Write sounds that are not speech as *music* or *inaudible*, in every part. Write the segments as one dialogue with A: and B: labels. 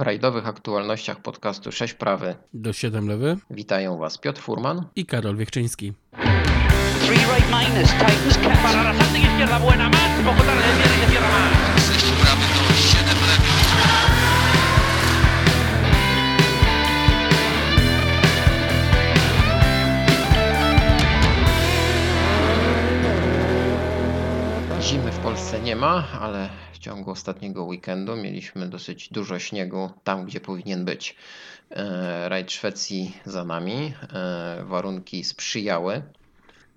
A: W rajdowych aktualnościach podcastu 6 prawy
B: do 7 lewy
A: witają Was Piotr Furman
B: i Karol Wiechczyński.
C: Three right minus, catch. Para la izquierda, buena más. Poco tarde, cierra más.
A: Ma, ale w ciągu ostatniego weekendu mieliśmy dosyć dużo śniegu tam, gdzie powinien być. E, rajd Szwecji za nami, e, warunki sprzyjały.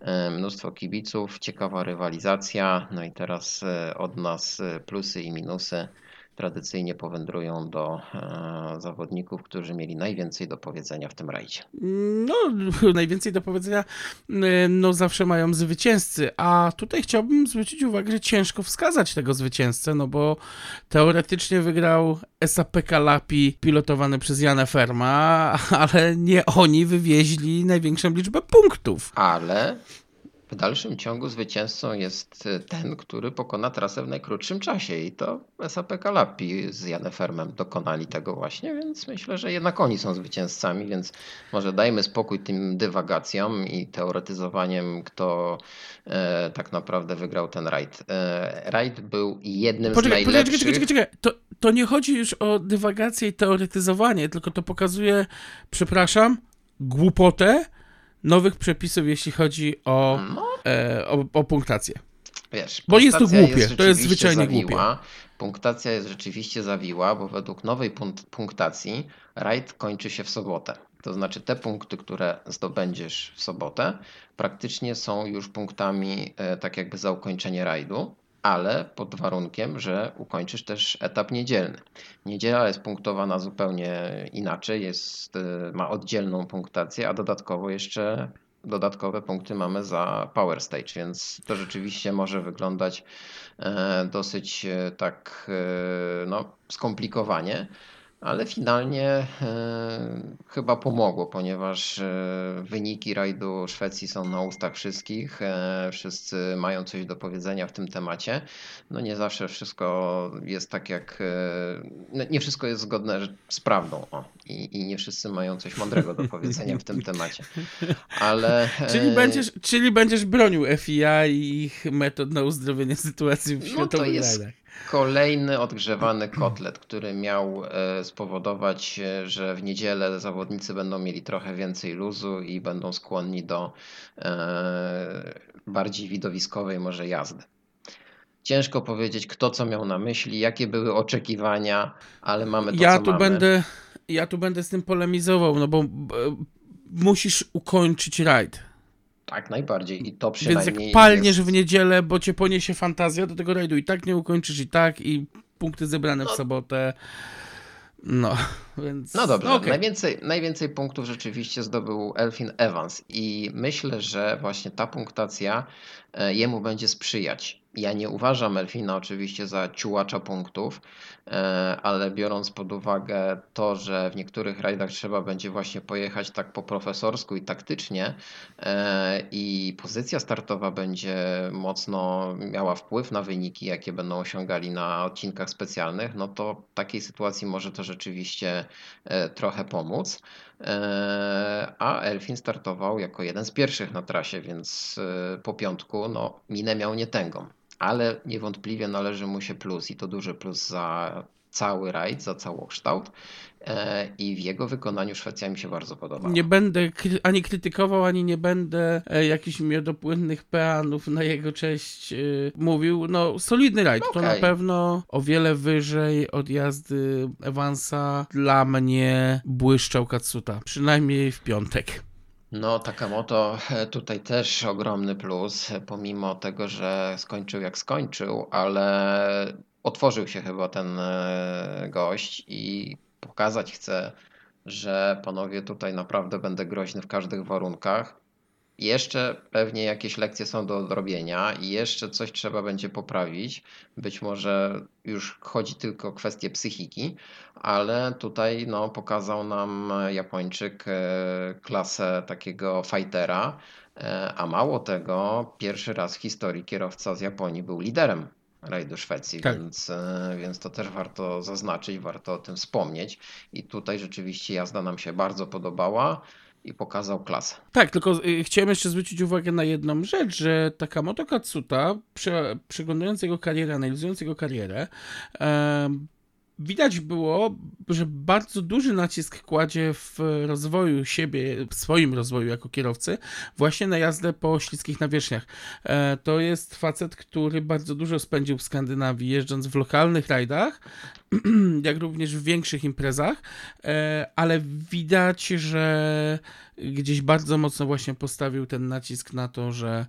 A: E, mnóstwo kibiców, ciekawa rywalizacja. No i teraz od nas plusy i minusy tradycyjnie powędrują do e, zawodników, którzy mieli najwięcej do powiedzenia w tym rajdzie.
B: No, *laughs* najwięcej do powiedzenia e, no zawsze mają zwycięzcy, a tutaj chciałbym zwrócić uwagę, że ciężko wskazać tego zwycięzcę, no bo teoretycznie wygrał SAP Kalapi pilotowany przez Janę Ferma, *laughs* ale nie oni wywieźli największą liczbę punktów.
A: Ale w dalszym ciągu zwycięzcą jest e, ten, który pokona trasę w najkrótszym czasie i to SAP Kalapi z Janefermem dokonali tego właśnie, więc myślę, że jednak oni są zwycięzcami, więc może dajmy spokój tym dywagacjom i teoretyzowaniem, kto e, tak naprawdę wygrał ten rajd. E, rajd był jednym poczekaj, z najlepszych...
B: Poczekaj, czekaj, czekaj, to, to nie chodzi już o dywagację i teoretyzowanie, tylko to pokazuje, przepraszam, głupotę, nowych przepisów, jeśli chodzi o, no. e, o, o, punktację.
A: Wiesz,
B: bo jest to głupie, jest to jest zwyczajnie
A: zawiła.
B: głupie.
A: Punktacja jest rzeczywiście zawiła, bo według nowej punktacji rajd kończy się w sobotę. To znaczy te punkty, które zdobędziesz w sobotę, praktycznie są już punktami e, tak jakby za ukończenie rajdu ale pod warunkiem, że ukończysz też etap niedzielny. Niedziela jest punktowana zupełnie inaczej, jest, y, ma oddzielną punktację, a dodatkowo jeszcze dodatkowe punkty mamy za Power Stage, więc to rzeczywiście może wyglądać e, dosyć e, tak e, no, skomplikowanie ale finalnie e, chyba pomogło, ponieważ e, wyniki rajdu Szwecji są na ustach wszystkich. E, wszyscy mają coś do powiedzenia w tym temacie. No nie zawsze wszystko jest tak jak. No nie wszystko jest zgodne z prawdą. O. I, I nie wszyscy mają coś mądrego do powiedzenia w tym *laughs* temacie. Ale.
B: Czyli będziesz, czyli będziesz bronił FIA i ich metod na uzdrowienie sytuacji w światowych no to jest, rajdach
A: Kolejny odgrzewany kotlet, który miał e, spowodować, e, że w niedzielę zawodnicy będą mieli trochę więcej luzu i będą skłonni do e, bardziej widowiskowej może jazdy. Ciężko powiedzieć, kto co miał na myśli, jakie były oczekiwania, ale mamy to,
B: ja
A: co
B: tu
A: mamy.
B: Będę, ja tu będę z tym polemizował, no bo musisz ukończyć rajd
A: tak, najbardziej. I to przynajmniej
B: Więc jak palniesz jest... w niedzielę, bo cię poniesie fantazja do tego rajdu i tak nie ukończysz i tak i punkty zebrane no. w sobotę. No, *laughs* więc...
A: No dobrze, okay. najwięcej, najwięcej punktów rzeczywiście zdobył Elfin Evans i myślę, że właśnie ta punktacja e, jemu będzie sprzyjać. Ja nie uważam Elfina oczywiście za ciułacza punktów, e, ale biorąc pod uwagę to, że w niektórych rajdach trzeba będzie właśnie pojechać tak po profesorsku i taktycznie e, i pozycja startowa będzie mocno miała wpływ na wyniki, jakie będą osiągali na odcinkach specjalnych, no to w takiej sytuacji może to rzeczywiście e, trochę pomóc. A Elfin startował jako jeden z pierwszych na trasie, więc po piątku no, minę miał nietęgą ale niewątpliwie należy mu się plus i to duży plus za cały rajd, za całokształt e, i w jego wykonaniu Szwecja mi się bardzo podoba.
B: Nie będę ani krytykował, ani nie będę e, jakichś miodopłynnych peanów na jego cześć e, mówił. No, solidny rajd, okay. to na pewno o wiele wyżej od jazdy Evansa dla mnie błyszczał Katsuta, przynajmniej w piątek.
A: No, Takamoto *laughs* tutaj też ogromny plus, pomimo tego, że skończył jak skończył, ale otworzył się chyba ten e, gość i pokazać chce, że panowie tutaj naprawdę będę groźny w każdych warunkach. Jeszcze pewnie jakieś lekcje są do odrobienia i jeszcze coś trzeba będzie poprawić. Być może już chodzi tylko o kwestię psychiki, ale tutaj no, pokazał nam Japończyk e, klasę takiego fightera, e, a mało tego, pierwszy raz w historii kierowca z Japonii był liderem rajdu Szwecji,
B: Tak.
A: więc, e, więc to też warto zaznaczyć, warto o tym wspomnieć. I tutaj rzeczywiście jazda nam się bardzo podobała i pokazał klasę.
B: Tak, tylko y, chciałem jeszcze zwrócić uwagę na jedną rzecz, że Takamoto Katsuta, prze, przeglądając jego karierę, analizując jego karierę, em, widać było, że bardzo duży nacisk kładzie w rozwoju siebie, w swoim rozwoju jako kierowcy, właśnie na jazdę po śliskich nawierzchniach. E, to jest facet, który bardzo dużo spędził w Skandynawii, jeżdżąc w lokalnych rajdach, *clears throat* jak również w większych imprezach, e, ale widać, że gdzieś bardzo mocno właśnie postawił ten nacisk na to, że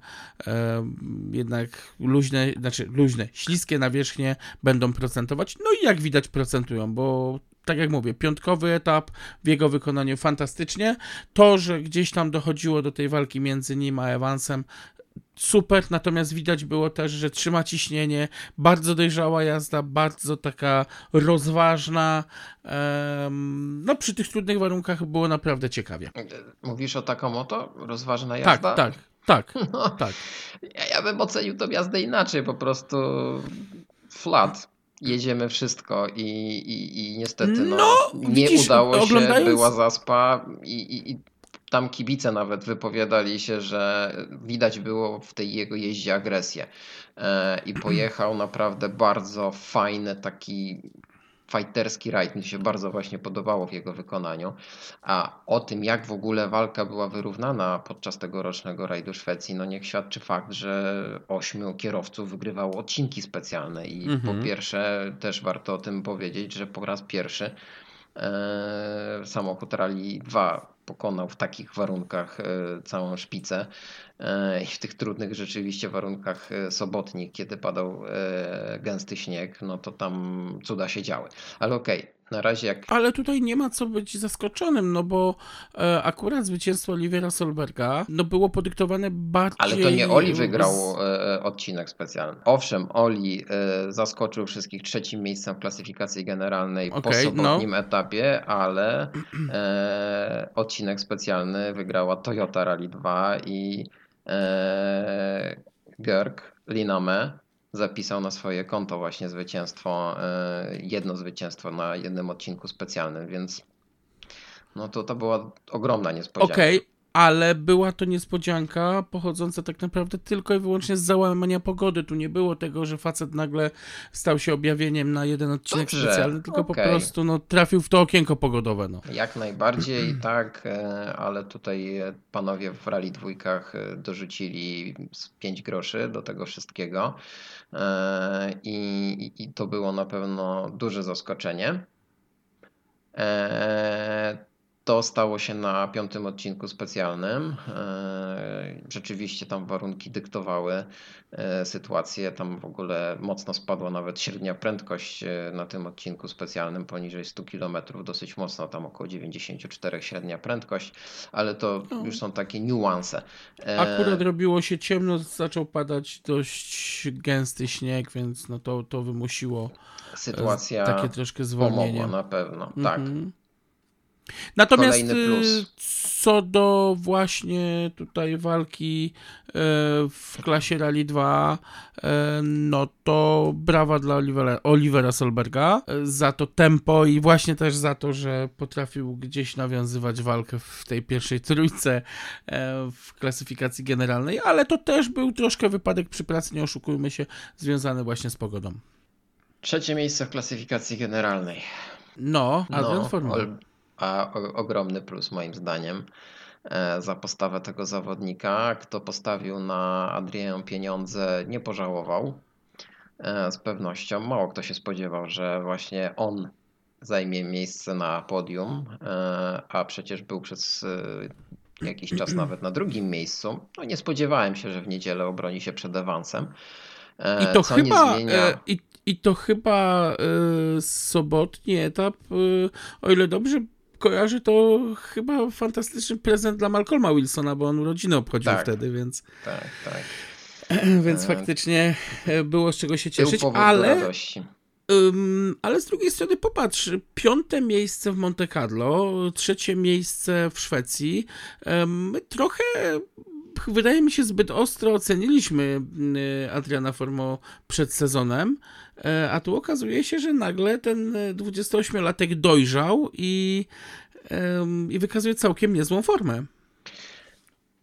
B: e, jednak luźne, znaczy luźne, śliskie nawierzchnie będą procentować. No i jak widać procentują, bo tak jak mówię, piątkowy etap w jego wykonaniu fantastycznie. To, że gdzieś tam dochodziło do tej walki między nim a Evansem, super, natomiast widać było też, że trzyma ciśnienie, bardzo dojrzała jazda, bardzo taka rozważna. no przy tych trudnych warunkach było naprawdę ciekawie.
A: Mówisz o Takamoto? Rozważna
B: Tak,
A: jazda?
B: tak, tak, *laughs*
A: No,
B: tak.
A: ja, ja bym ocenił tą jazdę inaczej, po prostu flat. Jedziemy wszystko i, i, i niestety no,
B: No,
A: nie
B: widzisz,
A: udało się,
B: oglądając-
A: była zaspa i, i, i tam kibice nawet wypowiadali się, że widać było w tej jego jeździe agresję e, i *clears throat* pojechał naprawdę bardzo fajny taki fighterski rajd. Mi się bardzo właśnie podobało w jego wykonaniu. A o tym, jak w ogóle walka była wyrównana podczas tegorocznego rajdu Szwecji, no niech świadczy fakt, że ośmiu kierowców wygrywało odcinki specjalne. I
B: Mhm.
A: po pierwsze, też warto o tym powiedzieć, że po raz pierwszy e, samochód Rally 2 pokonał w takich warunkach e, całą szpicę i w tych trudnych rzeczywiście warunkach e, sobotnich, kiedy padał e, gęsty śnieg, no to tam cuda się działy. Ale okej, na razie jak
B: Ale tutaj nie ma co być zaskoczonym, no bo e, akurat zwycięstwo Olivera Solberga no było podyktowane bardziej...
A: Ale to nie Oli wygrał e, odcinek specjalny. Owszem, Oli e, zaskoczył wszystkich trzecim miejscem w klasyfikacji generalnej po
B: Okej, no.
A: sobotnim etapie, ale e, odcinek specjalny wygrała Toyota Rally 2 i e, Görg Liname zapisał na swoje konto właśnie zwycięstwo, e, jedno zwycięstwo na jednym odcinku specjalnym, więc no to to była ogromna niespodzianka.
B: Okej, ale była to niespodzianka pochodząca tak naprawdę tylko i wyłącznie z załamania pogody. Tu nie było tego, że facet nagle stał się objawieniem na jeden odcinek
A: Dobrze,
B: specjalny, tylko po
A: okej.
B: prostu no, trafił w to okienko pogodowe. No.
A: Jak najbardziej *clears throat* tak, e, ale tutaj e, panowie w rally dwójkach e, dorzucili z 5 groszy do tego wszystkiego i- i to było na pewno duże zaskoczenie. To stało się na piątym odcinku specjalnym. E, Rzeczywiście tam warunki dyktowały e, sytuację. Tam w ogóle mocno spadła nawet średnia prędkość e, na tym odcinku specjalnym poniżej 100 km, dosyć mocno, tam około 94 średnia prędkość, ale to
B: No.
A: już są takie niuanse.
B: Akurat robiło się ciemno, zaczął padać dość gęsty śnieg, więc no to, to wymusiło
A: Sytuacja
B: takie troszkę zwolnienie.
A: na pewno, tak.
B: Natomiast y, co do właśnie tutaj walki e, w klasie Rally 2, e, no to brawa dla Olivera, Olivera Solberga za to tempo i właśnie też za to, że potrafił gdzieś nawiązywać walkę w tej pierwszej trójce w klasyfikacji generalnej, ale to też był troszkę wypadek przy pracy, nie oszukujmy się, związany właśnie z pogodą.
A: Trzecie miejsce w klasyfikacji generalnej.
B: No, Adrian
A: No,
B: Formuła.
A: A o, ogromny plus moim zdaniem e, za postawę tego zawodnika. Kto postawił na Adrię pieniądze, nie pożałował. E, Z pewnością. Mało kto się spodziewał, że właśnie on zajmie miejsce na podium, e, a przecież był przez jakiś czas *clears throat* nawet na drugim miejscu. No nie spodziewałem się, że w niedzielę obroni się przed Evansem. E,
B: I to
A: co
B: chyba,
A: nie zmienia...
B: i, i to chyba sobotni etap, o ile dobrze kojarzę, to chyba fantastyczny prezent dla Malcolma Wilsona, bo on urodziny obchodził
A: Tak.
B: wtedy, więc,
A: Tak, tak. *clears throat*
B: więc
A: E,
B: faktycznie e, było z czego się cieszyć, ale, ym, ale z drugiej strony popatrz, piąte miejsce w Monte Carlo, trzecie miejsce w Szwecji, ym, trochę wydaje mi się, zbyt ostro oceniliśmy y, Adriana Formo przed sezonem, e, a tu okazuje się, że nagle ten 28-latek dojrzał i, i wykazuje całkiem niezłą formę.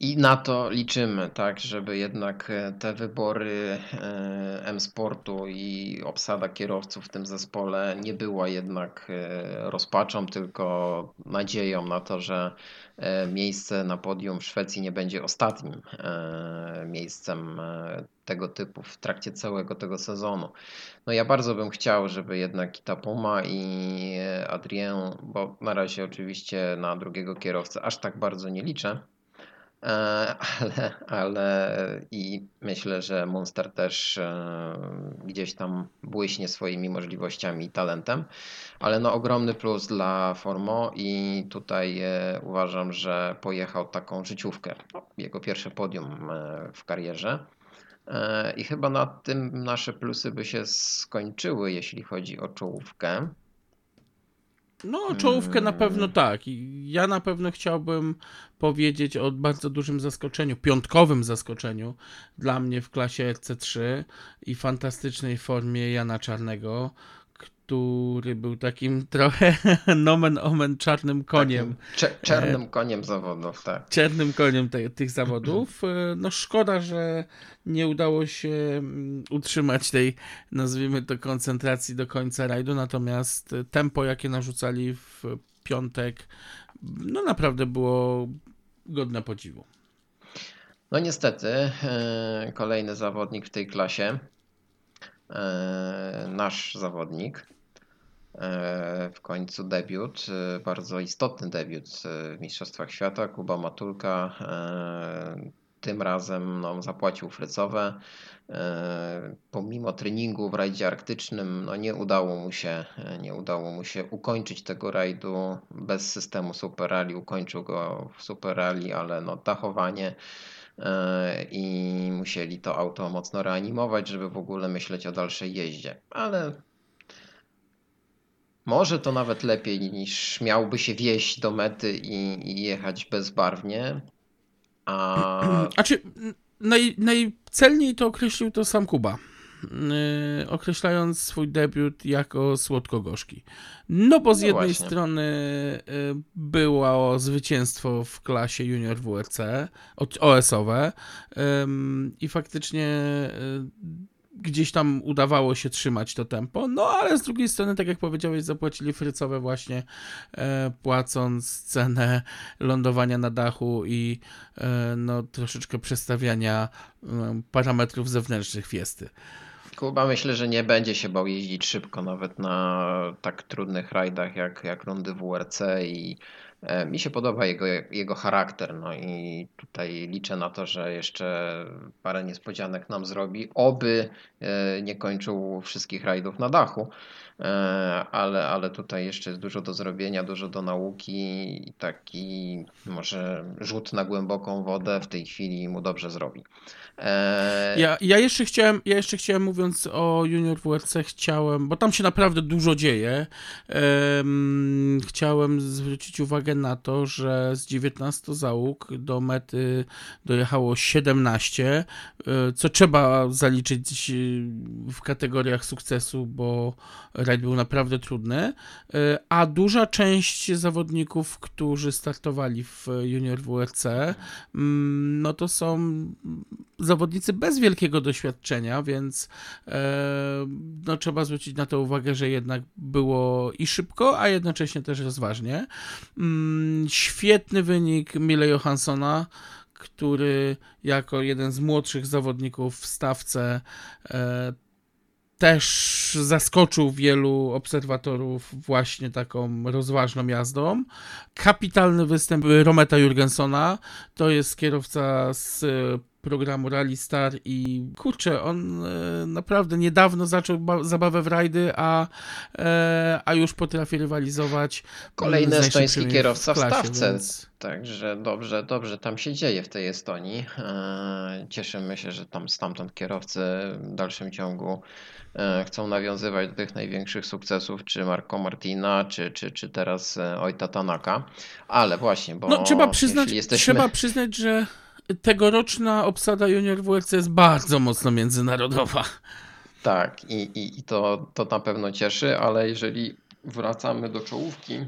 A: I na to liczymy, tak, żeby jednak e, te wybory e, M-Sportu i obsada kierowców w tym zespole nie była jednak e, rozpaczą, tylko nadzieją na to, że miejsce na podium w Szwecji nie będzie ostatnim miejscem tego typu w trakcie całego tego sezonu. No ja bardzo bym chciał, żeby jednak i ta Puma i Adrien, bo na razie oczywiście na drugiego kierowcę aż tak bardzo nie liczę, ale, ale i myślę, że Monster też e, gdzieś tam błyśnie swoimi możliwościami i talentem, ale no ogromny plus dla Formo i tutaj e, uważam, że pojechał taką życiówkę. No, jego pierwsze podium w karierze. I chyba na tym nasze plusy by się skończyły, jeśli chodzi o czołówkę.
B: No, czołówkę na pewno tak. Ja na pewno chciałbym powiedzieć o bardzo dużym zaskoczeniu, piątkowym zaskoczeniu dla mnie w klasie RC3 i fantastycznej formie Jana Czarnego, który był takim *laughs* trochę nomen omen czarnym koniem.
A: Takim czarnym koniem zawodów, tak.
B: Czarnym koniem te, tych zawodów. *clears throat* E, no szkoda, że nie udało się mm, utrzymać tej, nazwijmy to, koncentracji do końca rajdu, natomiast tempo, jakie narzucali w piątek, no naprawdę było godne podziwu.
A: No niestety, e, kolejny zawodnik w tej klasie, e, nasz zawodnik, E, w końcu debiut, e, bardzo istotny debiut e, w Mistrzostwach Świata. Kuba Matulka tym razem no, zapłacił frycowe. Pomimo treningu w rajdzie arktycznym no, nie, udało mu się, nie udało mu się ukończyć tego rajdu bez systemu Super Rally. Ukończył go w Super Rally, ale no, dachowanie i musieli to auto mocno reanimować, żeby w ogóle myśleć o dalszej jeździe. Ale może to nawet lepiej niż miałby się wieść do mety i, i jechać bezbarwnie. A... *clears throat*
B: A czy naj, najcelniej to określił to sam Kuba. Yy, określając swój debiut jako słodko-gorzki. No bo z no jednej właśnie. strony yy, było zwycięstwo w klasie junior WRC, OS-owe yy, i faktycznie yy, gdzieś tam udawało się trzymać to tempo, no ale z drugiej strony, tak jak powiedziałeś, zapłacili frycowe właśnie e, płacąc cenę lądowania na dachu i e, no troszeczkę przestawiania e, parametrów zewnętrznych fiesty.
A: Kuba myślę, że nie będzie się bał jeździć szybko nawet na tak trudnych rajdach jak, jak rundy WRC i mi się podoba jego, jego charakter, no i tutaj liczę na to, że jeszcze parę niespodzianek nam zrobi. Oby e, nie kończył wszystkich rajdów na dachu, e, ale, ale tutaj jeszcze jest dużo do zrobienia, dużo do nauki taki może rzut na głęboką wodę w tej chwili mu dobrze zrobi.
B: Ja, ja, jeszcze chciałem, ja jeszcze chciałem, mówiąc o Junior WRC, chciałem, bo tam się naprawdę dużo dzieje, chciałem zwrócić uwagę na to, że z 19 załóg do mety dojechało 17, e, co trzeba zaliczyć w kategoriach sukcesu, bo rajd był naprawdę trudny, e, a duża część zawodników, którzy startowali w Junior WRC, mm, no to są zawodnicy bez wielkiego doświadczenia, więc e, no, trzeba zwrócić na to uwagę, że jednak było i szybko, a jednocześnie też rozważnie. Mm, świetny wynik Mile Johanssona, który jako jeden z młodszych zawodników w stawce e, też zaskoczył wielu obserwatorów właśnie taką rozważną jazdą. Kapitalny występ Rometa Jurgensona, to jest kierowca z programu Rally Star i kurczę, on e, naprawdę niedawno zaczął zabawę w rajdy, a, e, a już potrafi rywalizować.
A: Kolejny estoński kierowca w, klasie, w stawce. Więc... Także dobrze, dobrze tam się dzieje w tej Estonii. E, cieszymy się, że tam stamtąd kierowcy w dalszym ciągu chcą nawiązywać do tych największych sukcesów, czy Marco Martina, czy, czy, czy teraz Ojta Tanaka. Ale właśnie, bo
B: no, trzeba przyznać, jesteśmy... trzeba przyznać, że tegoroczna obsada Junior WRC jest bardzo mocno międzynarodowa.
A: Tak, i, i, i to, to na pewno cieszy, ale jeżeli wracamy do czołówki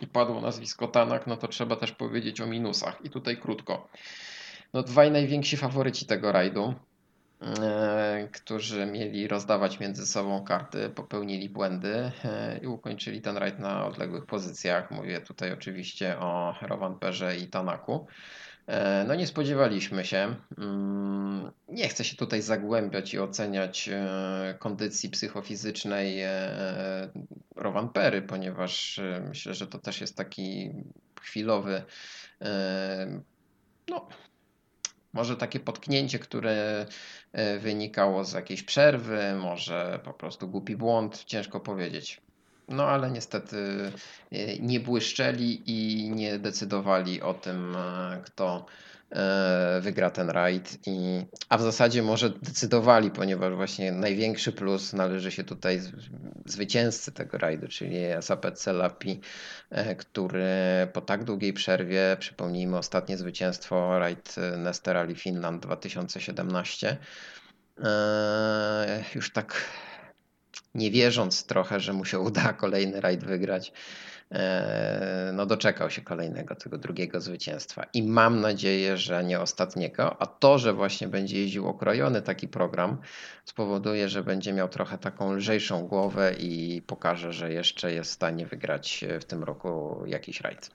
A: i padło nazwisko Tanak, no to trzeba też powiedzieć o minusach. I tutaj krótko. No dwaj najwięksi faworyci tego rajdu, e, którzy mieli rozdawać między sobą karty, popełnili błędy e, i ukończyli ten rajd na odległych pozycjach. Mówię tutaj oczywiście o Rovanperze i Tanaku. E, No nie spodziewaliśmy się. Mm, Nie chcę się tutaj zagłębiać i oceniać e, kondycji psychofizycznej e, Rovanpery, ponieważ myślę, że to też jest taki chwilowy, no może takie potknięcie, które wynikało z jakiejś przerwy, może po prostu głupi błąd, ciężko powiedzieć. No ale niestety e, nie błyszczeli i nie decydowali o tym, e, kto e, wygra ten rajd. I, a w zasadzie może decydowali, ponieważ właśnie największy plus należy się tutaj zwycięzcy tego rajdu, czyli SAPC Lapi, e, który po tak długiej przerwie, przypomnijmy ostatnie zwycięstwo rajd Nester Rally Finland 2017, e, już tak nie wierząc trochę, że mu się *laughs* uda kolejny rajd wygrać, e, no doczekał się kolejnego, tego drugiego zwycięstwa. I mam nadzieję, że nie ostatniego, a to, że właśnie będzie jeździł okrojony taki program, spowoduje, że będzie miał trochę taką lżejszą głowę i pokaże, że jeszcze jest w stanie wygrać w tym roku jakiś rajd.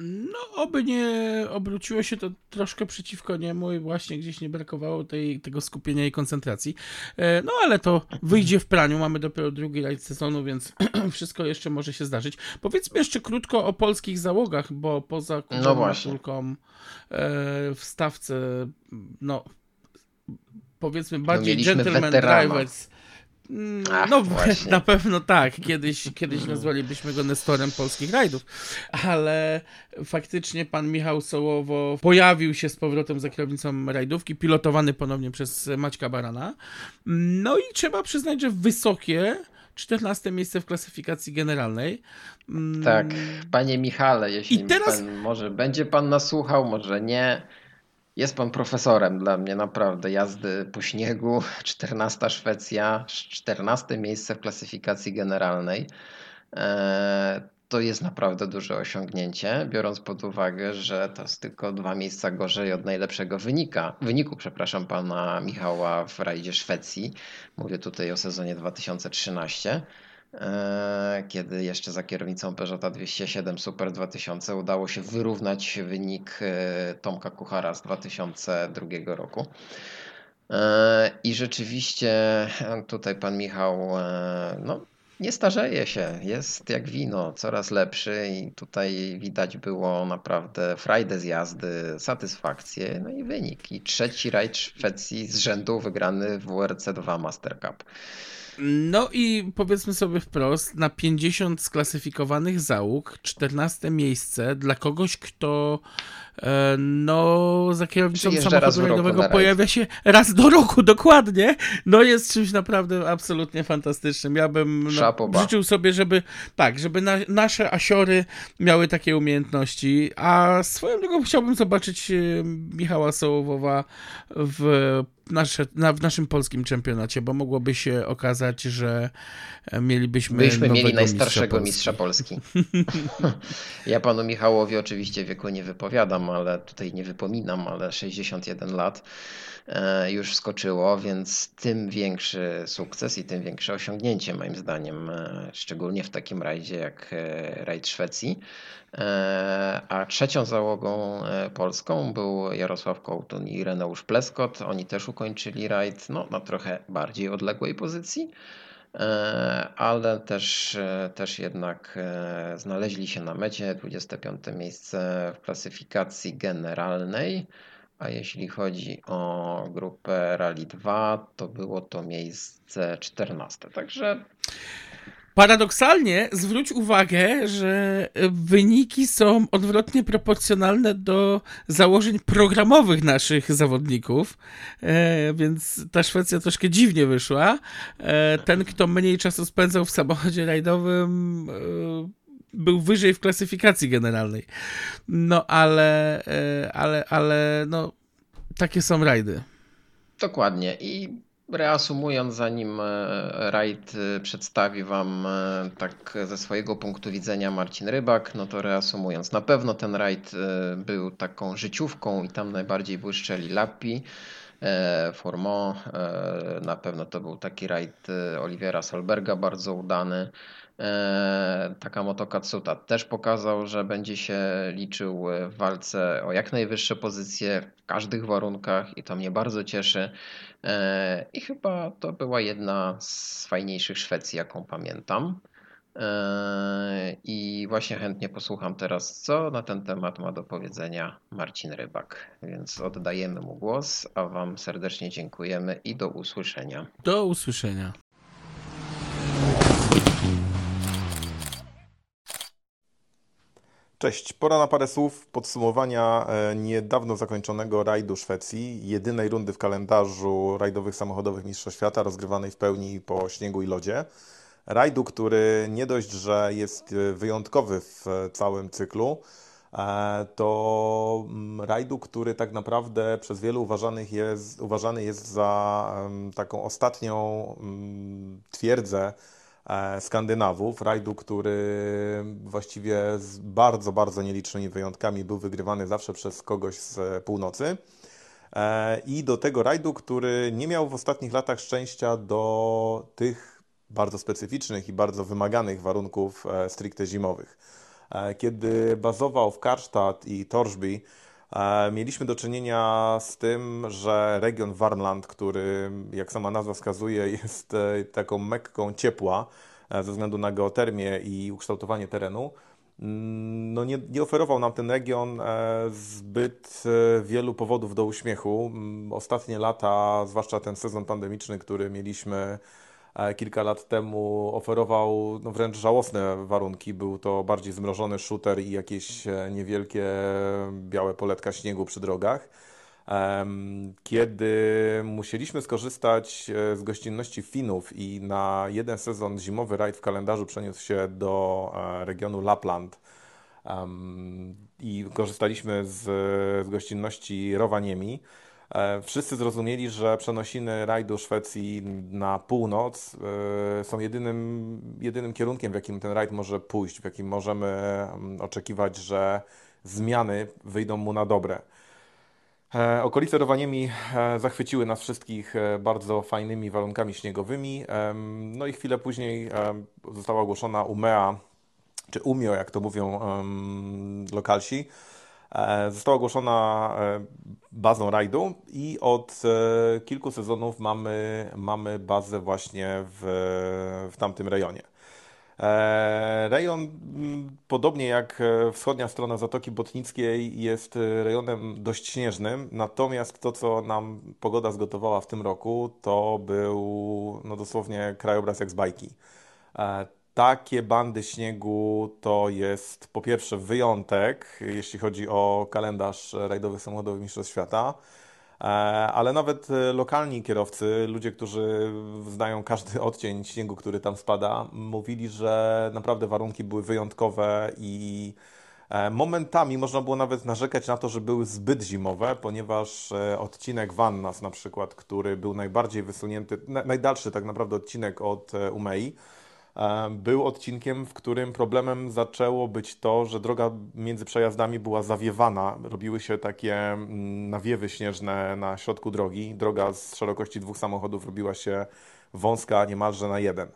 B: No, oby nie obróciło się to troszkę przeciwko niemu i właśnie gdzieś nie brakowało tej, tego skupienia i koncentracji. E, No, ale to wyjdzie w praniu. Mamy dopiero drugi rajd sezonu, więc *clears throat* wszystko jeszcze może się zdarzyć. Powiedzmy jeszcze krótko o polskich załogach, bo poza Kubą
A: No.
B: Matulką e, w stawce, no powiedzmy bardziej
A: mieliśmy
B: gentleman
A: weterana.
B: drivers.
A: Ach,
B: No, *laughs*
A: właśnie.
B: na pewno tak. Kiedyś, kiedyś nazwalibyśmy go Nestorem polskich rajdów, ale faktycznie pan Michał Sołowo pojawił się z powrotem za kierownicą rajdówki, pilotowany ponownie przez Maćka Barana. No i trzeba przyznać, że wysokie 14 miejsce w klasyfikacji generalnej. Mm,
A: Tak, panie Michale, jeśli
B: I teraz-
A: pan, może będzie pan nas słuchał, może nie. Jest pan profesorem dla mnie naprawdę jazdy po śniegu. *laughs* 14 Szwecja, 14 miejsce w klasyfikacji generalnej. Eee, To jest naprawdę duże osiągnięcie, biorąc pod uwagę, że to jest tylko dwa miejsca gorzej od najlepszego wynika, wyniku, przepraszam, pana Michała w rajdzie Szwecji. Mówię tutaj o sezonie 2013 e, kiedy jeszcze za kierownicą Peugeota 207 Super 2000 udało się wyrównać wynik e, Tomka Kuchara z 2002 roku. E, I rzeczywiście e, tutaj pan Michał e, no, nie starzeje się, jest jak wino, coraz lepszy i tutaj widać było naprawdę frajdę z jazdy, satysfakcję, no i wynik. I trzeci rajd Szwecji z rzędu wygrany w WRC2 Master Cup.
B: No i powiedzmy sobie wprost, na 50 sklasyfikowanych załóg, 14 miejsce dla kogoś, kto no za kierownicą samochodu rajdowego pojawia się raz do roku, dokładnie. No jest czymś naprawdę absolutnie fantastycznym. Ja bym no, życzył sobie, żeby tak, żeby na, nasze asiory miały takie umiejętności, a swoją drogą chciałbym zobaczyć e, Michała Sołowowa w nasze, na, w naszym polskim czempionacie, bo mogłoby się okazać, że e, mielibyśmy
A: Byśmy mieli najstarszego
B: mistrza
A: mistrza Polski. *laughs* ja panu Michałowi oczywiście wieku nie wypowiadam, ale tutaj nie wypominam, ale 61 lat e, już skoczyło, więc tym większy sukces i tym większe osiągnięcie moim zdaniem, e, szczególnie w takim rajdzie jak e, rajd Szwecji. A trzecią załogą polską był Jarosław Kołtun i Reneusz Pleskot. Oni też ukończyli rajd no, na trochę bardziej odległej pozycji. E, ale też, e, też jednak e, znaleźli się na mecie 25 miejsce w klasyfikacji generalnej, a jeśli chodzi o grupę Rally 2, to było to miejsce 14. Także
B: Paradoksalnie zwróć uwagę, że wyniki są odwrotnie proporcjonalne do założeń programowych naszych zawodników, e, więc ta Szwecja troszkę dziwnie wyszła. E, ten, kto mniej czasu spędzał w samochodzie rajdowym, e, był wyżej w klasyfikacji generalnej. No ale, e, ale, ale no, takie są rajdy.
A: Dokładnie. I reasumując, zanim e, rajd e, przedstawi Wam tak ze swojego punktu widzenia Marcin Rybak, no to reasumując, na pewno ten rajd był taką życiówką i tam najbardziej błyszczeli Lappi. Formont, na pewno to był taki rajd Oliwiera Solberga, bardzo udany. E, Takamoto Katsuta też pokazał, że będzie się liczył w walce o jak najwyższe pozycje w każdych warunkach i to mnie bardzo cieszy. E, I chyba to była jedna z fajniejszych Szwecji, jaką pamiętam. E, I właśnie chętnie posłucham teraz, co na ten temat ma do powiedzenia Marcin Rybak. Więc oddajemy mu głos, a Wam serdecznie dziękujemy i do usłyszenia.
B: Do usłyszenia.
D: Cześć, pora na parę słów podsumowania e, niedawno zakończonego rajdu Szwecji, jedynej rundy w kalendarzu rajdowych samochodowych Mistrzostw Świata, rozgrywanej w pełni po śniegu i lodzie. Rajdu, który nie dość, że jest e, wyjątkowy w całym cyklu, e, to mm, rajdu, który tak naprawdę przez wielu uważanych jest, uważany jest za taką ostatnią mm, twierdzę E, Skandynawów, rajdu, który właściwie z bardzo, bardzo nielicznymi wyjątkami był wygrywany zawsze przez kogoś z północy. E, I do tego rajdu, który nie miał w ostatnich latach szczęścia do tych bardzo specyficznych i bardzo wymaganych warunków e, stricte zimowych. Kiedy bazował w Karstadt i Torsby, Mieliśmy do czynienia z tym, że region Warmland, który, jak sama nazwa wskazuje, *laughs* jest e, taką mekką ciepła e, ze względu na geotermię i ukształtowanie terenu, mm, no nie, nie oferował nam ten region e, zbyt wielu powodów do uśmiechu. Mm, ostatnie lata, zwłaszcza ten sezon pandemiczny, który mieliśmy kilka lat temu oferował no, wręcz żałosne warunki. Był to bardziej zmrożony shooter i jakieś e, niewielkie białe poletka śniegu przy drogach. Kiedy musieliśmy skorzystać e, z gościnności Finów i na jeden sezon zimowy rajd w kalendarzu przeniósł się do e, regionu Lapland i korzystaliśmy z, z gościnności Rowaniemi, wszyscy zrozumieli, że przenosiny rajdu Szwecji na północ e, są jedynym, jedynym kierunkiem, w jakim ten rajd może pójść, w jakim możemy mm, oczekiwać, że zmiany wyjdą mu na dobre. E, okolice Rowaniemi zachwyciły nas wszystkich bardzo fajnymi warunkami śniegowymi. No i chwilę później została ogłoszona UMEA, czy UMIO, jak to mówią lokalsi, E, została ogłoszona e, bazą rajdu i od e, kilku sezonów mamy, mamy bazę właśnie w, w tamtym rejonie. Rejon, podobnie jak wschodnia strona Zatoki Botnickiej, jest rejonem dość śnieżnym, natomiast to, co nam pogoda zgotowała w tym roku, to był no dosłownie krajobraz jak z bajki takie bandy śniegu to jest po pierwsze wyjątek, jeśli chodzi o kalendarz rajdowych samochodowych Mistrzostw Świata, e, ale nawet lokalni kierowcy, ludzie, którzy znają każdy *laughs* odcień śniegu, który tam spada, mówili, że naprawdę warunki były wyjątkowe i e, momentami można było nawet narzekać na to, że były zbyt zimowe, ponieważ e, odcinek Vannas na przykład, który był najbardziej wysunięty, najdalszy tak naprawdę odcinek od Umei, E, był odcinkiem, w którym problemem zaczęło być to, że droga między przejazdami była zawiewana. Robiły się takie mm, nawiewy śnieżne na środku drogi. Droga z szerokości dwóch samochodów robiła się wąska niemalże na jeden.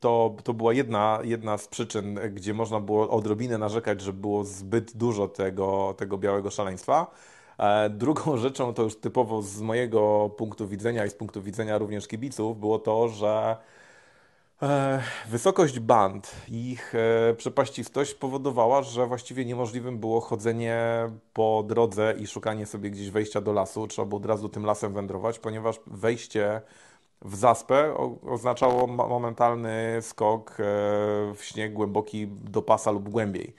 D: To, to była jedna, jedna z przyczyn, gdzie można było odrobinę narzekać, że było zbyt dużo tego, tego białego szaleństwa. E, drugą *laughs* rzeczą, to już typowo z mojego punktu widzenia i z punktu widzenia również kibiców, było to, że e, wysokość band, ich e, przepaścistość powodowała, że właściwie niemożliwym było chodzenie po drodze i szukanie sobie gdzieś wejścia do lasu. Trzeba było od razu tym lasem wędrować, ponieważ wejście w zaspę oznaczało momentalny skok w śnieg głęboki do pasa lub głębiej.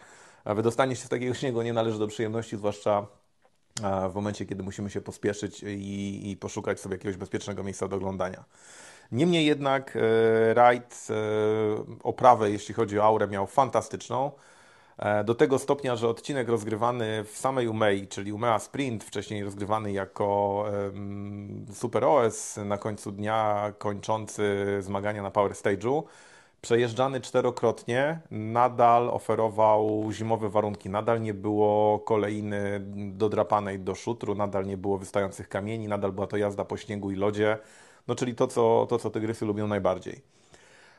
D: Wydostanie się z takiego *laughs* śniegu nie należy do przyjemności, zwłaszcza w momencie, kiedy musimy się pospieszyć i, i poszukać sobie jakiegoś bezpiecznego miejsca do oglądania. Niemniej jednak e, rajd e, oprawę, jeśli chodzi o aurę, miał fantastyczną. E, do tego stopnia, że odcinek rozgrywany w samej Umei, czyli Umea Sprint, wcześniej rozgrywany jako Super OS na końcu dnia, kończący zmagania na Power Stage'u, przejeżdżany czterokrotnie, nadal oferował zimowe warunki, nadal nie było kolejny dodrapanej do szutru, nadal nie było wystających kamieni, nadal była to jazda po śniegu i lodzie, no czyli to, co, to, co tygrysy lubią najbardziej.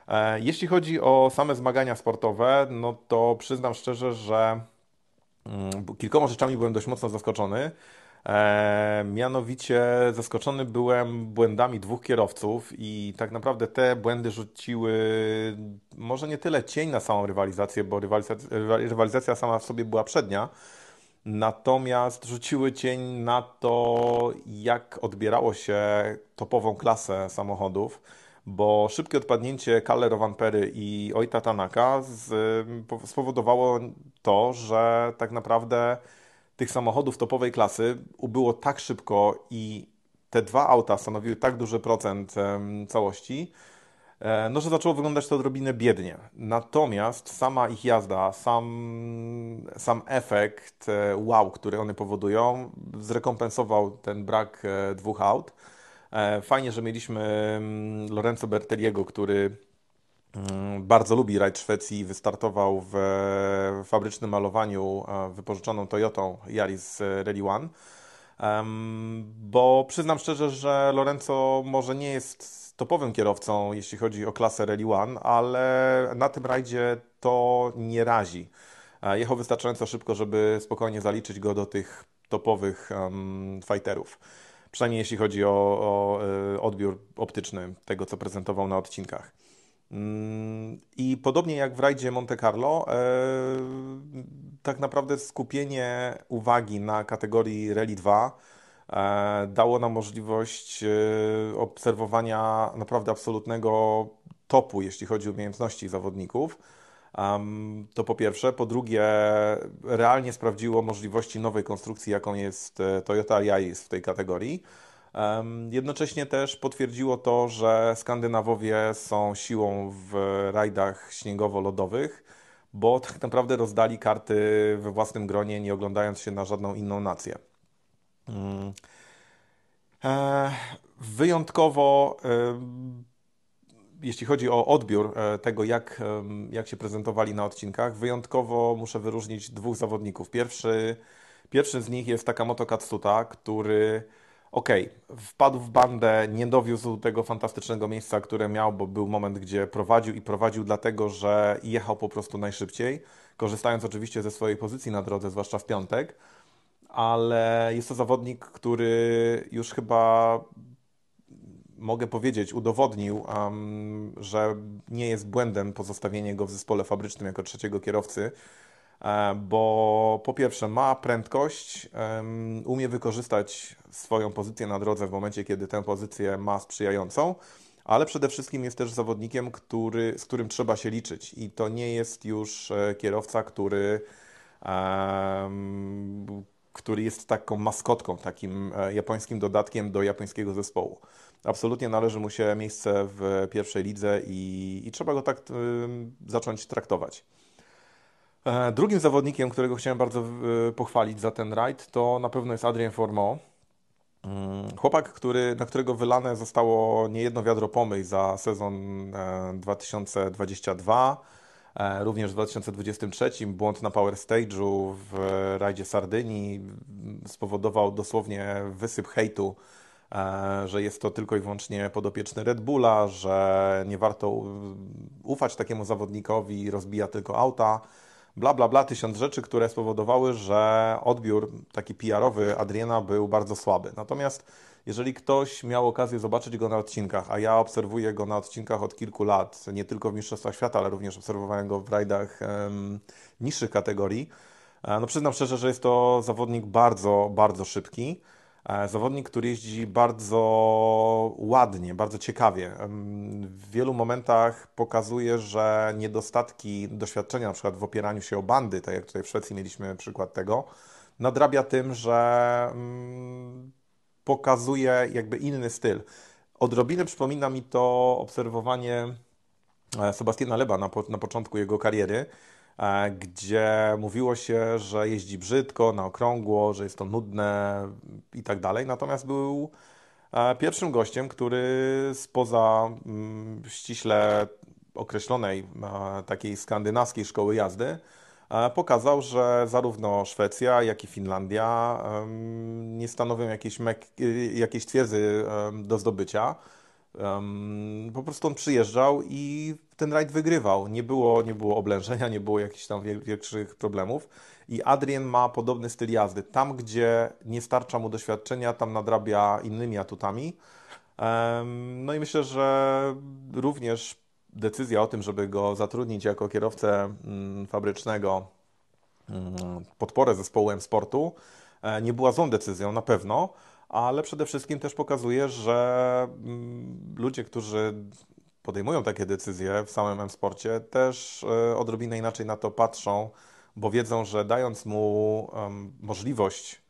D: E, jeśli chodzi o same zmagania sportowe, no to przyznam szczerze, że mm, kilkoma rzeczami byłem dość mocno zaskoczony. E, mianowicie zaskoczony byłem błędami dwóch kierowców i tak naprawdę te błędy rzuciły może nie tyle cień na samą rywalizację, bo rywalizacja, rywalizacja sama w sobie była przednia, natomiast rzuciły cień na to, jak odbierało się topową klasę samochodów bo szybkie odpadnięcie Kalle Rovanpery i Oita Tanaka spowodowało to, że tak naprawdę tych samochodów topowej klasy ubyło tak szybko i te dwa auta stanowiły tak duży procent całości, e, no, że zaczęło wyglądać to odrobinę biednie. Natomiast sama ich jazda, sam, sam efekt e, wow, który one powodują, zrekompensował ten brak e, dwóch aut. Fajnie, że mieliśmy Lorenzo Berteliego, który bardzo lubi rajd Szwecji, wystartował w fabrycznym malowaniu wypożyczoną Toyotą Yaris Rally One. Bo przyznam szczerze, że Lorenzo może nie jest topowym kierowcą, jeśli chodzi o klasę Rally One, ale na tym rajdzie to nie razi. Jechał wystarczająco szybko, żeby spokojnie zaliczyć go do tych topowych um, fighterów. Przynajmniej jeśli chodzi o, o e, odbiór optyczny tego, co prezentował na odcinkach. Mm, I podobnie jak w rajdzie Monte Carlo, e, tak naprawdę skupienie uwagi na kategorii Rally 2 e, dało nam możliwość obserwowania naprawdę absolutnego topu, jeśli chodzi o umiejętności zawodników to po pierwsze. Po drugie, realnie sprawdziło możliwości nowej konstrukcji, jaką jest e, Toyota Yaris w tej kategorii. Jednocześnie też potwierdziło to, że Skandynawowie są siłą w rajdach śniegowo-lodowych, bo tak naprawdę rozdali karty we własnym gronie, nie oglądając się na żadną inną nację. Mm. E, wyjątkowo jeśli chodzi o odbiór e, tego, jak, jak się prezentowali na odcinkach, wyjątkowo muszę wyróżnić dwóch zawodników. Pierwszy, pierwszy z nich jest Takamoto Katsuta, który okej, okay, wpadł w bandę, nie dowiózł tego fantastycznego miejsca, które miał, bo był moment, gdzie prowadził i prowadził dlatego, że jechał po prostu najszybciej, korzystając oczywiście ze swojej pozycji na drodze, zwłaszcza w piątek, ale jest to zawodnik, który już chyba mogę powiedzieć, udowodnił, um, że nie jest błędem pozostawienie go w zespole fabrycznym jako trzeciego kierowcy, bo po pierwsze ma prędkość, um, umie wykorzystać swoją pozycję na drodze w momencie, kiedy tę pozycję ma sprzyjającą, ale przede wszystkim jest też zawodnikiem, który, z którym trzeba się liczyć i to nie jest już e, kierowca, który który jest taką maskotką, takim e, japońskim dodatkiem do japońskiego zespołu absolutnie należy mu się miejsce w pierwszej lidze i, i trzeba go tak y, zacząć traktować. E, drugim zawodnikiem, którego chciałem bardzo y, pochwalić za ten rajd, to na pewno jest Adrien Formeau. Mm, chłopak, który, na którego wylane zostało niejedno wiadro pomyj za sezon 2022, e, e, również w 2023. Błąd na Power Stage'u w rajdzie Sardynii spowodował dosłownie wysyp hejtu E, że jest to tylko i wyłącznie podopieczny Red Bulla, że nie warto ufać takiemu zawodnikowi, rozbija tylko auta, bla, bla, bla, tysiąc rzeczy, które spowodowały, że odbiór taki PR-owy Adriana był bardzo słaby. Natomiast jeżeli ktoś miał okazję zobaczyć go na odcinkach, a ja obserwuję go na odcinkach od kilku lat, nie tylko w Mistrzostwach Świata, ale również obserwowałem go w rajdach um, niższych kategorii, e, no przyznam szczerze, że jest to zawodnik bardzo, bardzo szybki. E, zawodnik, który jeździ bardzo ładnie, bardzo ciekawie. W wielu momentach pokazuje, że niedostatki doświadczenia, na przykład w opieraniu się o bandy, tak jak tutaj w Szwecji mieliśmy przykład tego, nadrabia tym, że pokazuje jakby inny styl. odrobinę przypomina mi to obserwowanie e, Sebastiana Leba na, po, na początku jego kariery, gdzie mówiło się, że jeździ brzydko, na okrągło, że jest to nudne i tak dalej. Natomiast był e, pierwszym gościem, który spoza mm, ściśle określonej takiej skandynawskiej szkoły jazdy pokazał, że zarówno Szwecja, jak i Finlandia nie stanowią jakiejś, jakiejś twierdzy do zdobycia. Po prostu on przyjeżdżał i ten rajd wygrywał. Nie było, nie było oblężenia, nie było jakichś tam większych problemów. I Adrian ma podobny styl jazdy. Tam, gdzie nie starcza mu doświadczenia, tam nadrabia innymi atutami. No i myślę, że również decyzja o tym, żeby go zatrudnić jako kierowcę mm, fabrycznego mm, podporę zespołu M-Sportu, e, nie była złą decyzją na pewno, ale przede wszystkim też pokazuje, że mm, ludzie, którzy podejmują takie decyzje w samym M-Sporcie, też e, odrobinę inaczej na to patrzą, bo wiedzą, że dając mu możliwość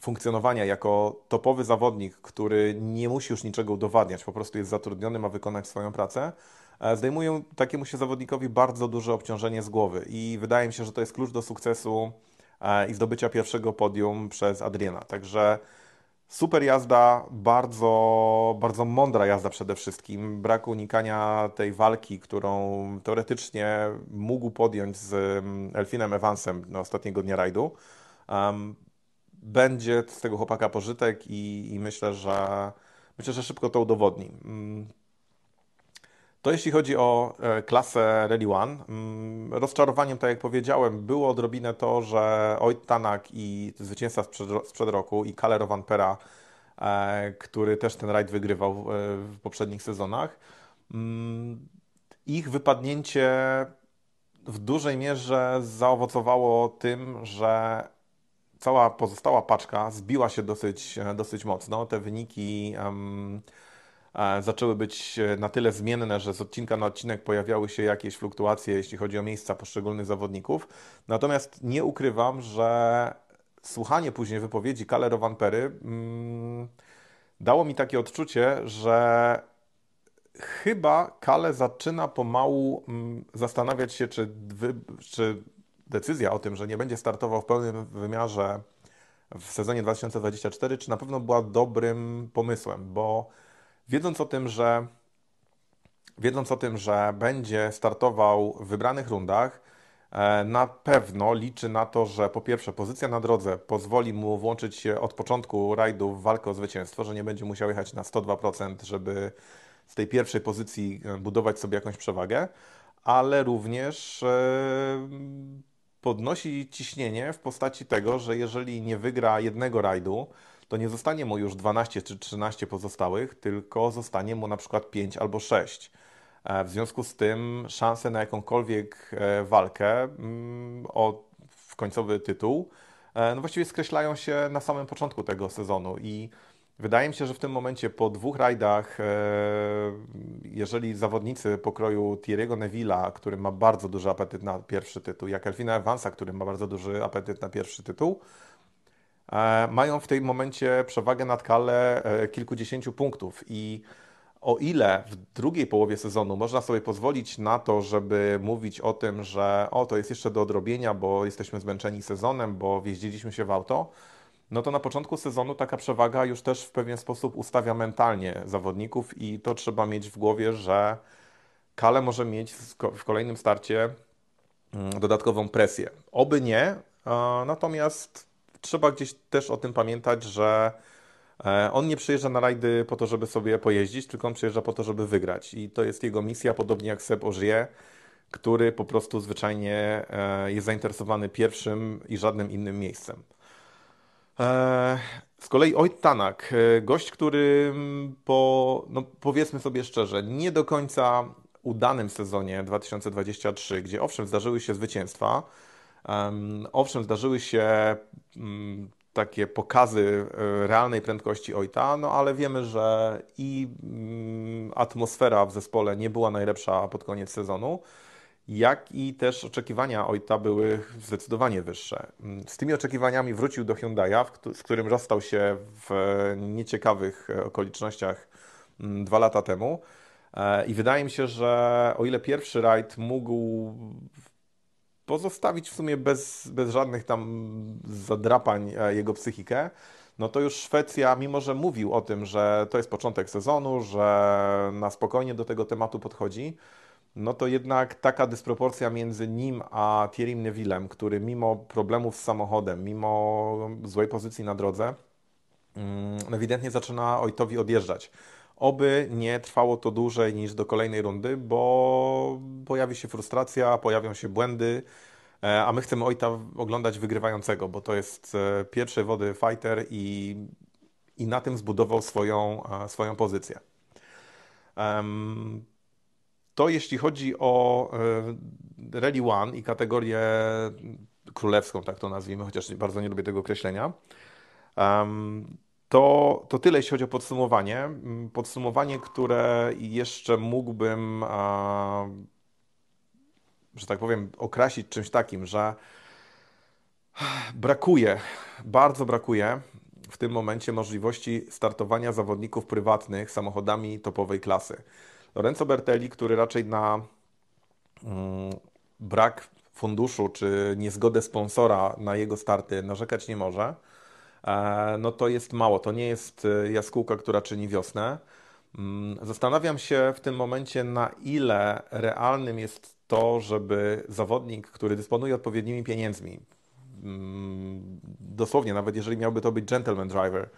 D: funkcjonowania jako topowy zawodnik, który nie musi już niczego udowadniać, po prostu jest zatrudniony, ma wykonać swoją pracę, e, zdejmują takiemu się zawodnikowi bardzo duże obciążenie z głowy i wydaje mi się, że to jest klucz do sukcesu e, i zdobycia pierwszego podium przez Adriana. Także super jazda, bardzo, bardzo mądra jazda przede wszystkim. Brak unikania tej walki, którą teoretycznie mógł podjąć z mm, Elfinem Evansem na ostatniego dnia rajdu będzie z tego chłopaka pożytek i, i myślę, że myślę, że szybko to udowodni. To jeśli chodzi o e, klasę Rally One. Mm, rozczarowaniem, tak jak powiedziałem, było odrobinę to, że Oit Tanak i zwycięzca sprzed, roku i Kalle Pera, e, który też ten rajd wygrywał e, w poprzednich sezonach, mm, ich wypadnięcie w dużej mierze zaowocowało tym, że cała pozostała paczka zbiła się dosyć, e, dosyć mocno. Te wyniki zaczęły być e, na tyle zmienne, że z odcinka na odcinek pojawiały się jakieś fluktuacje, jeśli chodzi o miejsca poszczególnych zawodników. Natomiast nie ukrywam, że słuchanie później wypowiedzi Kalero Van Pery um, dało mi takie odczucie, że chyba Kale zaczyna pomału um, zastanawiać się, czy, wy, czy decyzja o tym, że nie będzie startował w pełnym wymiarze w sezonie 2024, czy na pewno była dobrym pomysłem, bo wiedząc o tym, że wiedząc o tym, że będzie startował w wybranych rundach, e, na pewno liczy na to, że po pierwsze pozycja na drodze pozwoli mu włączyć się od początku rajdu w walkę o zwycięstwo, że nie będzie musiał jechać na 102%, żeby z tej pierwszej pozycji e, budować sobie jakąś przewagę, ale również e, podnosi ciśnienie w postaci tego, że jeżeli nie wygra jednego rajdu, to nie zostanie mu już 12 czy 13 pozostałych, tylko zostanie mu na przykład 5 albo 6. E, w związku z tym szanse na jakąkolwiek e, walkę mm, o końcowy tytuł e, no właściwie skreślają się na samym początku tego sezonu i Wydaje mi się, że w tym momencie po dwóch rajdach, jeżeli zawodnicy pokroju Thierry'ego Neville'a, który ma bardzo duży apetyt na pierwszy tytuł, jak Elfina Evansa, który ma bardzo duży apetyt na pierwszy tytuł, mają w tym momencie przewagę nad Kale e, kilkudziesięciu punktów i o ile w drugiej połowie sezonu można sobie pozwolić na to, żeby mówić o tym, że o, to jest jeszcze do odrobienia, bo jesteśmy zmęczeni sezonem, bo wjeździliśmy się w auto, no to na początku sezonu taka przewaga już też w pewien sposób ustawia mentalnie zawodników i to trzeba mieć w głowie, że Kale może mieć w kolejnym starcie mm, dodatkową presję. Oby nie, natomiast trzeba gdzieś też o tym pamiętać, że e, on nie przyjeżdża na rajdy po to, żeby sobie pojeździć, tylko on przyjeżdża po to, żeby wygrać. I to jest jego misja, podobnie jak Seb Ogier, który po prostu zwyczajnie e, jest zainteresowany pierwszym i żadnym innym miejscem. E, z kolei Ojt Tanak, gość, który po, no powiedzmy sobie szczerze, nie do końca udanym sezonie 2023, gdzie owszem zdarzyły się zwycięstwa, owszem zdarzyły się mm, takie pokazy e, realnej prędkości Ojta, no ale wiemy, że i mm, atmosfera w zespole nie była najlepsza pod koniec sezonu jak i też oczekiwania Ojta były zdecydowanie wyższe. Z tymi oczekiwaniami wrócił do Hyundai'a, z którym rozstał się w nieciekawych okolicznościach mm, dwa lata temu. E, I wydaje mi się, że o ile pierwszy rajd mógł pozostawić w sumie bez, bez żadnych tam zadrapań e, jego psychikę, no to już Szwecja, mimo że mówił o tym, że to jest początek sezonu, że na spokojnie do tego tematu podchodzi, no to jednak taka dysproporcja między nim a Thierry Nevillem, który mimo problemów z samochodem, mimo złej pozycji na drodze, mm, ewidentnie zaczyna Ojtowi odjeżdżać. Oby nie trwało to dłużej niż do kolejnej rundy, bo pojawi się frustracja, pojawią się błędy, e, a my chcemy Ojta oglądać wygrywającego, bo to jest e, pierwszej wody fighter i, i na tym zbudował swoją, e, swoją pozycję. To jeśli chodzi o Rally One i kategorię królewską, tak to nazwijmy, chociaż bardzo nie lubię tego określenia. To, to tyle, jeśli chodzi o podsumowanie. Mm, podsumowanie, które jeszcze mógłbym, że tak powiem, okrasić czymś takim, że brakuje, bardzo brakuje w tym momencie możliwości startowania zawodników prywatnych samochodami topowej klasy. Lorenzo Bertelli, który raczej na mm, brak funduszu czy niezgodę sponsora na jego starty narzekać nie może. E, no to jest mało. To nie jest e, jaskółka, która czyni wiosnę. Mm, zastanawiam się w tym momencie, na ile realnym jest to, żeby zawodnik, który dysponuje odpowiednimi pieniędzmi, mm, dosłownie, nawet jeżeli miałby to być gentleman driver,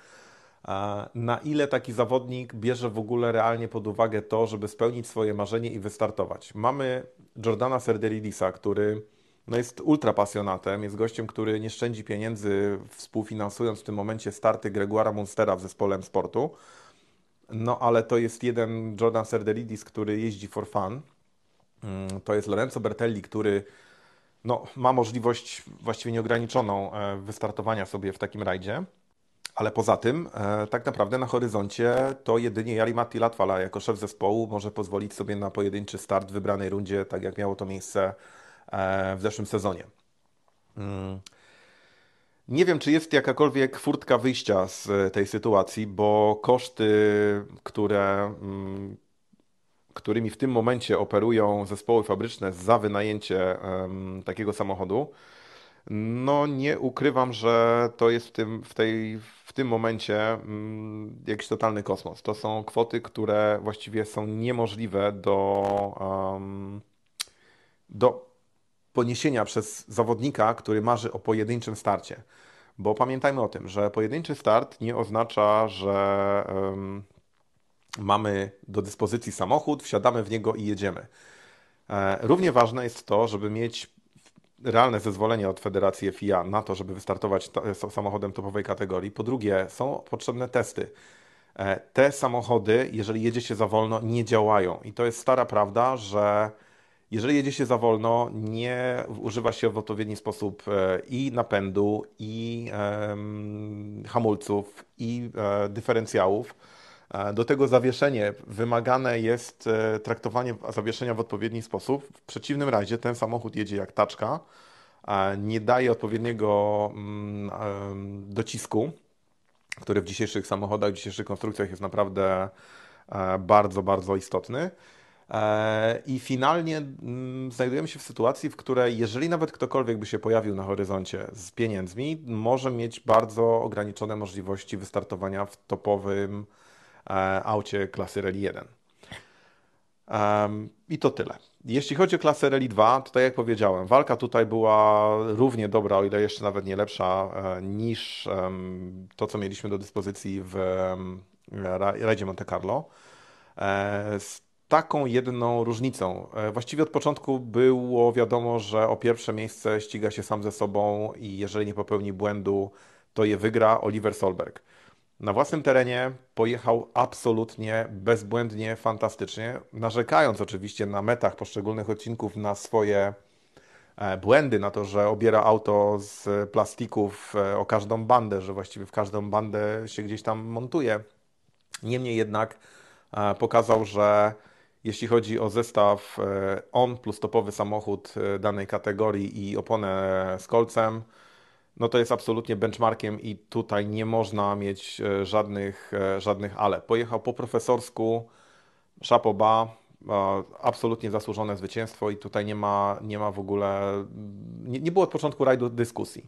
D: e, na ile taki zawodnik bierze w ogóle realnie pod uwagę to, żeby spełnić swoje marzenie i wystartować. Mamy Jordana Serderidisa, który no jest ultra pasjonatem, jest gościem, który nie szczędzi pieniędzy, współfinansując w tym momencie starty Gregoira Munstera w zespole sportu. No ale to jest jeden Jordan Serdelidis, który jeździ for fun. Mm, to jest Lorenzo Bertelli, który no, ma możliwość właściwie nieograniczoną e, wystartowania sobie w takim rajdzie. Ale poza tym, e, tak naprawdę na horyzoncie to jedynie Jari Matti Latwala jako szef zespołu może pozwolić sobie na pojedynczy start w wybranej rundzie, tak jak miało to miejsce w zeszłym sezonie. Mm. Nie wiem, czy jest jakakolwiek furtka wyjścia z tej sytuacji, bo koszty, które, mm, którymi w tym momencie operują zespoły fabryczne za wynajęcie takiego samochodu, no nie ukrywam, że to jest w tym, w tej, w tym momencie mm, jakiś totalny kosmos. To są kwoty, które właściwie są niemożliwe do, do poniesienia przez zawodnika, który marzy o pojedynczym starcie. Bo pamiętajmy o tym, że pojedynczy start nie oznacza, że um, mamy do dyspozycji samochód, wsiadamy w niego i jedziemy. E, równie ważne jest to, żeby mieć realne zezwolenie od Federacji FIA na to, żeby wystartować samochodem topowej kategorii. Po drugie, są potrzebne testy. E, te samochody, jeżeli jedzie się za wolno, nie działają. I to jest stara prawda, że jeżeli jedzie się za wolno, nie używa się w odpowiedni sposób e, i napędu, i hamulców, i e, dyferencjałów. E, do tego zawieszenie wymagane jest traktowanie zawieszenia w odpowiedni sposób. W przeciwnym razie ten samochód jedzie jak taczka, nie daje odpowiedniego mm, docisku, który w dzisiejszych samochodach, w dzisiejszych konstrukcjach jest naprawdę bardzo, bardzo istotny. E, I finalnie mm, znajdujemy się w sytuacji, w której jeżeli nawet ktokolwiek by się pojawił na horyzoncie z pieniędzmi, może mieć bardzo ograniczone możliwości wystartowania w topowym e, aucie klasy Rally 1. I to tyle. Jeśli chodzi o klasę Rally 2, to tak jak powiedziałem, walka tutaj była równie dobra, o ile jeszcze nawet nie lepsza e, niż to, co mieliśmy do dyspozycji w rajdzie Monte Carlo taką jedną różnicą. E, właściwie od początku było wiadomo, że o pierwsze miejsce ściga się sam ze sobą i jeżeli nie popełni błędu, to je wygra Oliver Solberg. Na własnym terenie pojechał absolutnie bezbłędnie, fantastycznie, narzekając oczywiście na metach poszczególnych odcinków na swoje e, błędy, na to, że obiera auto z plastików e, o każdą bandę, że właściwie w każdą bandę się gdzieś tam montuje. Niemniej jednak pokazał, że jeśli chodzi o zestaw on plus topowy samochód e, danej kategorii i oponę z kolcem, no to jest absolutnie benchmarkiem i tutaj nie można mieć e, żadnych, e, żadnych ale. Pojechał po profesorsku, Chapeau absolutnie zasłużone zwycięstwo i tutaj nie ma, nie ma w ogóle, nie, nie było od początku rajdu dyskusji.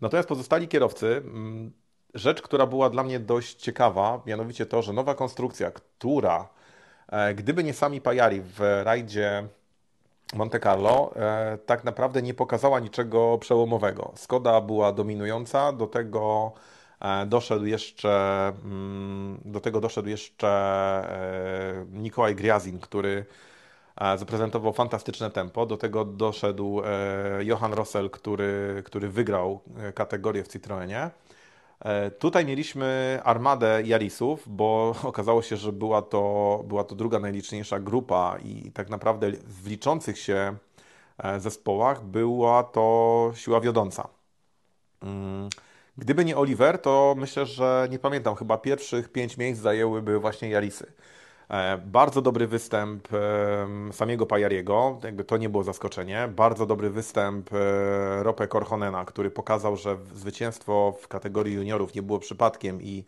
D: Natomiast pozostali kierowcy, mm, rzecz, która była dla mnie dość ciekawa, mianowicie to, że nowa konstrukcja, która e, gdyby nie sami Pajari w rajdzie Monte Carlo, e, tak naprawdę nie pokazała niczego przełomowego. Skoda była dominująca, do tego e, doszedł jeszcze mm, do tego doszedł jeszcze Nikołaj Griazin, który zaprezentował fantastyczne tempo. Do tego doszedł Johan Rossell, który, który wygrał kategorię w Citroenie. E, tutaj mieliśmy armadę Jarisów, bo *laughs* okazało się, że była to, była to druga najliczniejsza grupa i tak naprawdę w liczących się e, zespołach była to siła wiodąca. Mm, gdyby nie Oliver, to myślę, że nie pamiętam, chyba pierwszych pięć miejsc zajęłyby właśnie Jarisy. E, bardzo dobry występ samego Pajariego, jakby to nie było zaskoczenie. Bardzo dobry występ e, Rope Korhonena, który pokazał, że zwycięstwo w kategorii juniorów nie było przypadkiem i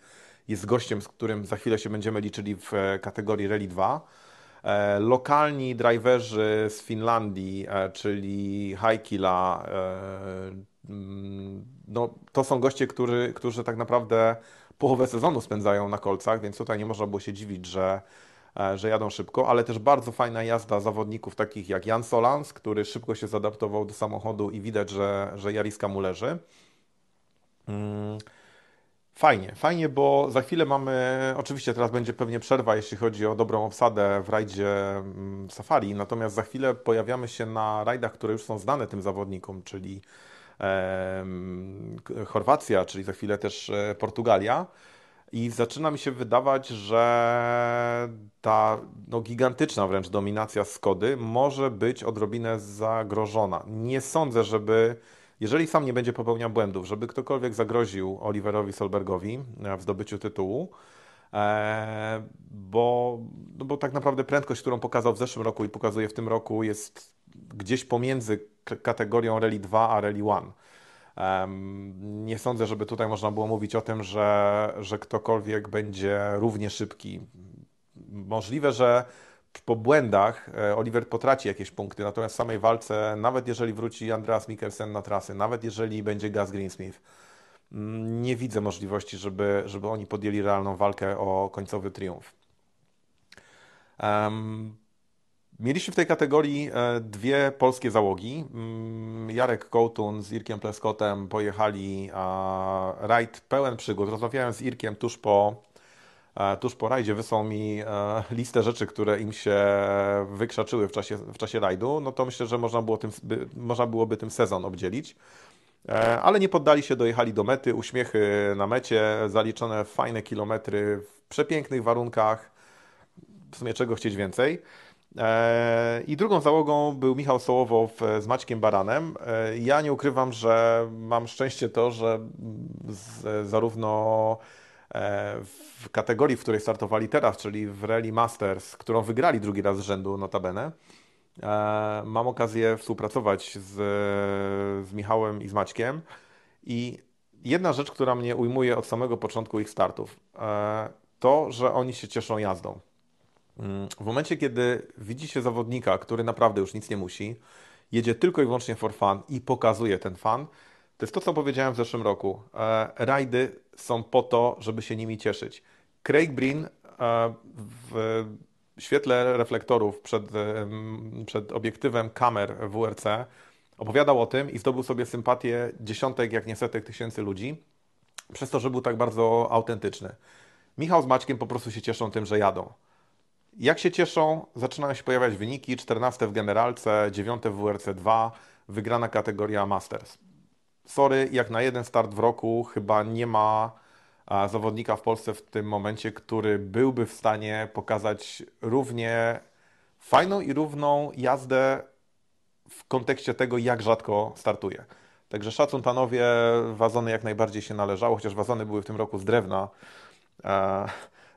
D: jest gościem, z którym za chwilę się będziemy liczyli w e, kategorii Rally 2. Lokalni driverzy z Finlandii, czyli Haikila, mm, no, to są goście, którzy, którzy tak naprawdę połowę sezonu spędzają na kolcach, więc tutaj nie można było się dziwić, że E, że jadą szybko, ale też bardzo fajna jazda zawodników takich jak Jan Solans, który szybko się zadaptował do samochodu i widać, że, że Jariska mu leży. Mm, fajnie, fajnie, bo za chwilę mamy, oczywiście teraz będzie pewnie przerwa, jeśli chodzi o dobrą obsadę w rajdzie mm, Safari, natomiast za chwilę pojawiamy się na rajdach, które już są znane tym zawodnikom, czyli e, Chorwacja, czyli za chwilę też e, Portugalia. I zaczyna mi się wydawać, że ta no, gigantyczna wręcz dominacja Skody może być odrobinę zagrożona. Nie sądzę, żeby, jeżeli sam nie będzie popełniał błędów, żeby ktokolwiek zagroził Oliverowi Solbergowi w zdobyciu tytułu. E, bo, no bo tak naprawdę prędkość, którą pokazał w zeszłym roku i pokazuje w tym roku, jest gdzieś pomiędzy kategorią Rally 2 a Rally 1. Nie sądzę, żeby tutaj można było mówić o tym, że, że ktokolwiek będzie równie szybki. Możliwe, że po błędach e, Oliver potraci jakieś punkty, natomiast w samej walce, nawet jeżeli wróci Andreas Mikkelsen na trasy, nawet jeżeli będzie Gaz Greensmith, mm, nie widzę możliwości, żeby, żeby oni podjęli realną walkę o końcowy triumf. Um, Mieliśmy w tej kategorii e, dwie polskie załogi. Mm, Jarek Kołtun z Irkiem Pleskotem pojechali rajd pełen przygód. Rozmawiałem z Irkiem tuż po, e, tuż po rajdzie. Wysłał mi e, listę rzeczy, które im się wykrzaczyły w czasie, w czasie rajdu. No to myślę, że można, było tym, można byłoby tym sezon obdzielić. Ale nie poddali się, dojechali do mety, uśmiechy na mecie, zaliczone fajne kilometry w przepięknych warunkach. W sumie czego chcieć więcej. E, I drugą załogą był Michał Sołowow z Maćkiem Baranem. E, ja nie ukrywam, że mam szczęście to, że z, zarówno e, w kategorii, w której startowali teraz, czyli w Rally Masters, którą wygrali drugi raz z rzędu notabene, mam okazję współpracować z, z Michałem i z Maćkiem. I jedna rzecz, która mnie ujmuje od samego początku ich startów, to, że oni się cieszą jazdą. W momencie, kiedy widzi się zawodnika, który naprawdę już nic nie musi, jedzie tylko i wyłącznie for fun i pokazuje ten fan, to jest to, co powiedziałem w zeszłym roku. E, rajdy są po to, żeby się nimi cieszyć. Craig Breen e, w świetle reflektorów przed, e, przed obiektywem kamer WRC opowiadał o tym i zdobył sobie sympatię dziesiątek, jak nie setek tysięcy ludzi, przez to, że był tak bardzo autentyczny. Michał z Maćkiem po prostu się cieszą tym, że jadą. Jak się cieszą, zaczynają się pojawiać wyniki. 14 w generalce, 9 w WRC 2, wygrana kategoria Masters. Sorry, jak na jeden start w roku chyba nie ma zawodnika w Polsce w tym momencie, który byłby w stanie pokazać równie fajną i równą jazdę w kontekście tego, jak rzadko startuje. Także szacun panowie, wazony jak najbardziej się należało, chociaż wazony były w tym roku z drewna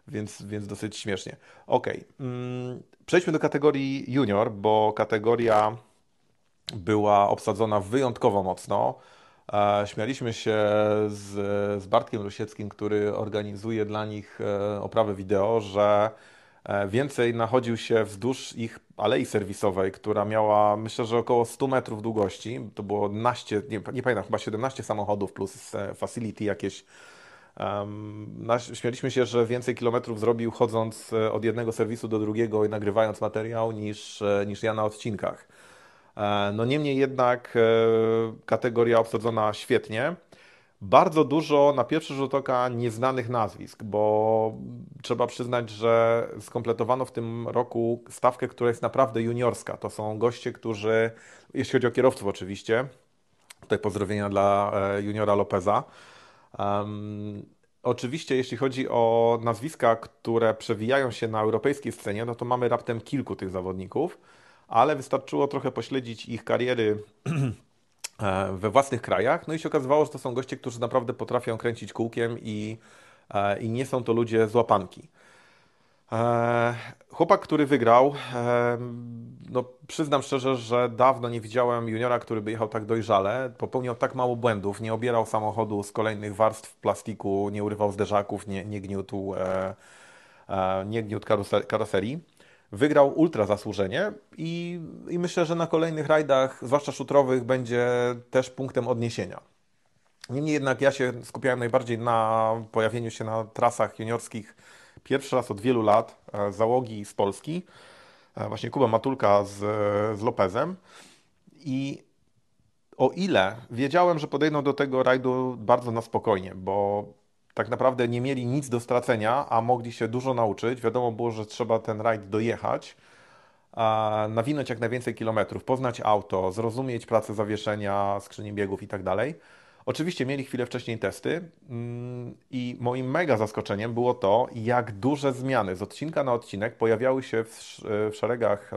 D: więc, więc dosyć śmiesznie. Ok, mm, przejdźmy do kategorii junior, bo kategoria była obsadzona wyjątkowo mocno. E, Śmialiśmy się z, z Bartkiem Rosieckim, który organizuje dla nich e, oprawę wideo, że e, więcej nachodził się wzdłuż ich alei serwisowej, która miała myślę, że około 100 metrów długości. To było naście, nie, nie pamiętam, chyba 17 samochodów plus facility jakieś. Um, śmialiśmy się, że więcej kilometrów zrobił chodząc e, od jednego serwisu do drugiego i nagrywając materiał niż, e, niż ja na odcinkach. E, No niemniej jednak kategoria obsadzona świetnie. Bardzo dużo na pierwszy rzut oka nieznanych nazwisk, bo trzeba przyznać, że skompletowano w tym roku stawkę, która jest naprawdę juniorska. To są goście, którzy, jeśli chodzi o kierowców oczywiście, tutaj pozdrowienia dla juniora Lopeza. Em, oczywiście, jeśli chodzi o nazwiska, które przewijają się na europejskiej scenie, no to mamy raptem kilku tych zawodników, ale wystarczyło trochę pośledzić ich kariery *clears throat* e, we własnych krajach, no i się okazywało, że to są goście, którzy naprawdę potrafią kręcić kółkiem i, e, i nie są to ludzie z łapanki. E, Chłopak, który wygrał, e, no przyznam szczerze, że dawno nie widziałem juniora, który by jechał tak dojrzale. Popełniał tak mało błędów, nie obierał samochodu z kolejnych warstw plastiku, nie urywał zderzaków, nie, nie gniótł, e, nie gniótł karose- karoserii. Wygrał ultra zasłużenie i, i myślę, że na kolejnych rajdach, zwłaszcza szutrowych, będzie też punktem odniesienia. Niemniej jednak ja się skupiałem najbardziej na pojawieniu się na trasach juniorskich pierwszy raz od wielu lat e, załogi z Polski, e, właśnie Kuba Matulka z, z Lopezem i o ile wiedziałem, że podejdą do tego rajdu bardzo na spokojnie, bo tak naprawdę nie mieli nic do stracenia, a mogli się dużo nauczyć. Wiadomo było, że trzeba ten rajd dojechać, nawinąć jak najwięcej kilometrów, poznać auto, zrozumieć pracę zawieszenia, skrzyni biegów i tak dalej. Oczywiście mieli chwilę wcześniej testy mm, i moim mega zaskoczeniem było to, jak duże zmiany z odcinka na odcinek pojawiały się w, sz- w szeregach,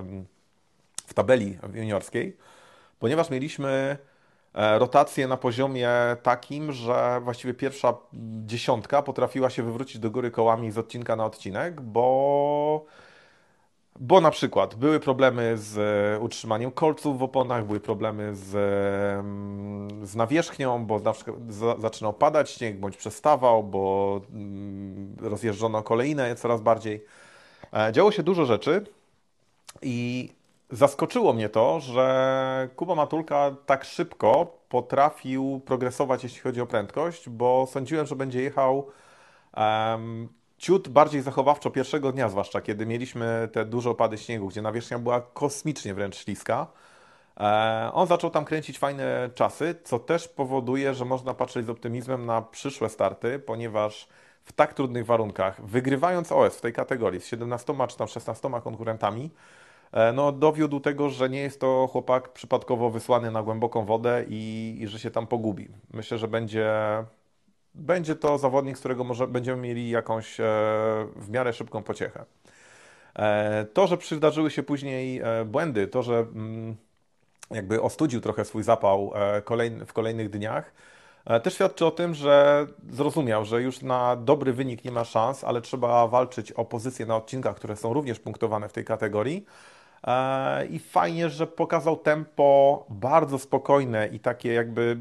D: w tabeli juniorskiej, ponieważ mieliśmy e, rotację na poziomie takim, że właściwie pierwsza dziesiątka potrafiła się wywrócić do góry kołami z odcinka na odcinek, bo bo na przykład były problemy z e, utrzymaniem kolców w oponach, były problemy z, z nawierzchnią, bo na przykład za, zaczynał padać śnieg, bądź przestawał, bo mm, rozjeżdżono kolejne coraz bardziej. E, Działo się dużo rzeczy i zaskoczyło mnie to, że Kuba Matulka tak szybko potrafił progresować, jeśli chodzi o prędkość, bo sądziłem, że będzie jechał ciut bardziej zachowawczo pierwszego dnia, zwłaszcza kiedy mieliśmy te duże opady śniegu, gdzie nawierzchnia była kosmicznie wręcz śliska. E, On zaczął tam kręcić fajne czasy, co też powoduje, że można patrzeć z optymizmem na przyszłe starty, ponieważ w tak trudnych warunkach, wygrywając OS w tej kategorii z 17 czy tam 16 konkurentami, e, no dowiódł tego, że nie jest to chłopak przypadkowo wysłany na głęboką wodę i, i że się tam pogubi. Myślę, że będzie, będzie to zawodnik, z którego może będziemy mieli jakąś e, w miarę szybką pociechę. E, To, że przydarzyły się później e, błędy, to, że mm, jakby ostudził trochę swój zapał w kolejnych dniach, też świadczy o tym, że zrozumiał, że już na dobry wynik nie ma szans, ale trzeba walczyć o pozycje na odcinkach, które są również punktowane w tej kategorii. E, I fajnie, że pokazał tempo bardzo spokojne i takie jakby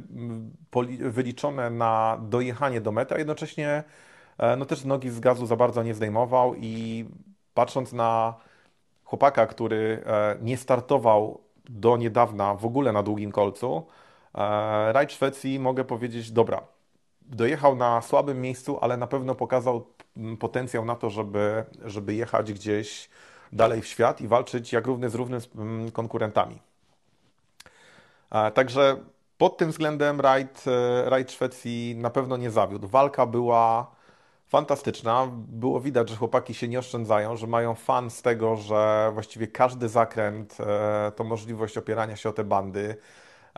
D: wyliczone na dojechanie do mety, a jednocześnie e, no też nogi z gazu za bardzo nie zdejmował i patrząc na chłopaka, który e, nie startował do niedawna w ogóle na długim kolcu, rajd Szwecji mogę powiedzieć, dobra, dojechał na słabym miejscu, ale na pewno pokazał potencjał na to, żeby, żeby jechać gdzieś dalej w świat i walczyć jak równy z równym z mm, konkurentami. Także pod tym względem rajd, e, rajd Szwecji na pewno nie zawiódł. Walka była fantastyczna. Było widać, że chłopaki się nie oszczędzają, że mają fan z tego, że właściwie każdy zakręt e, to możliwość opierania się o te bandy,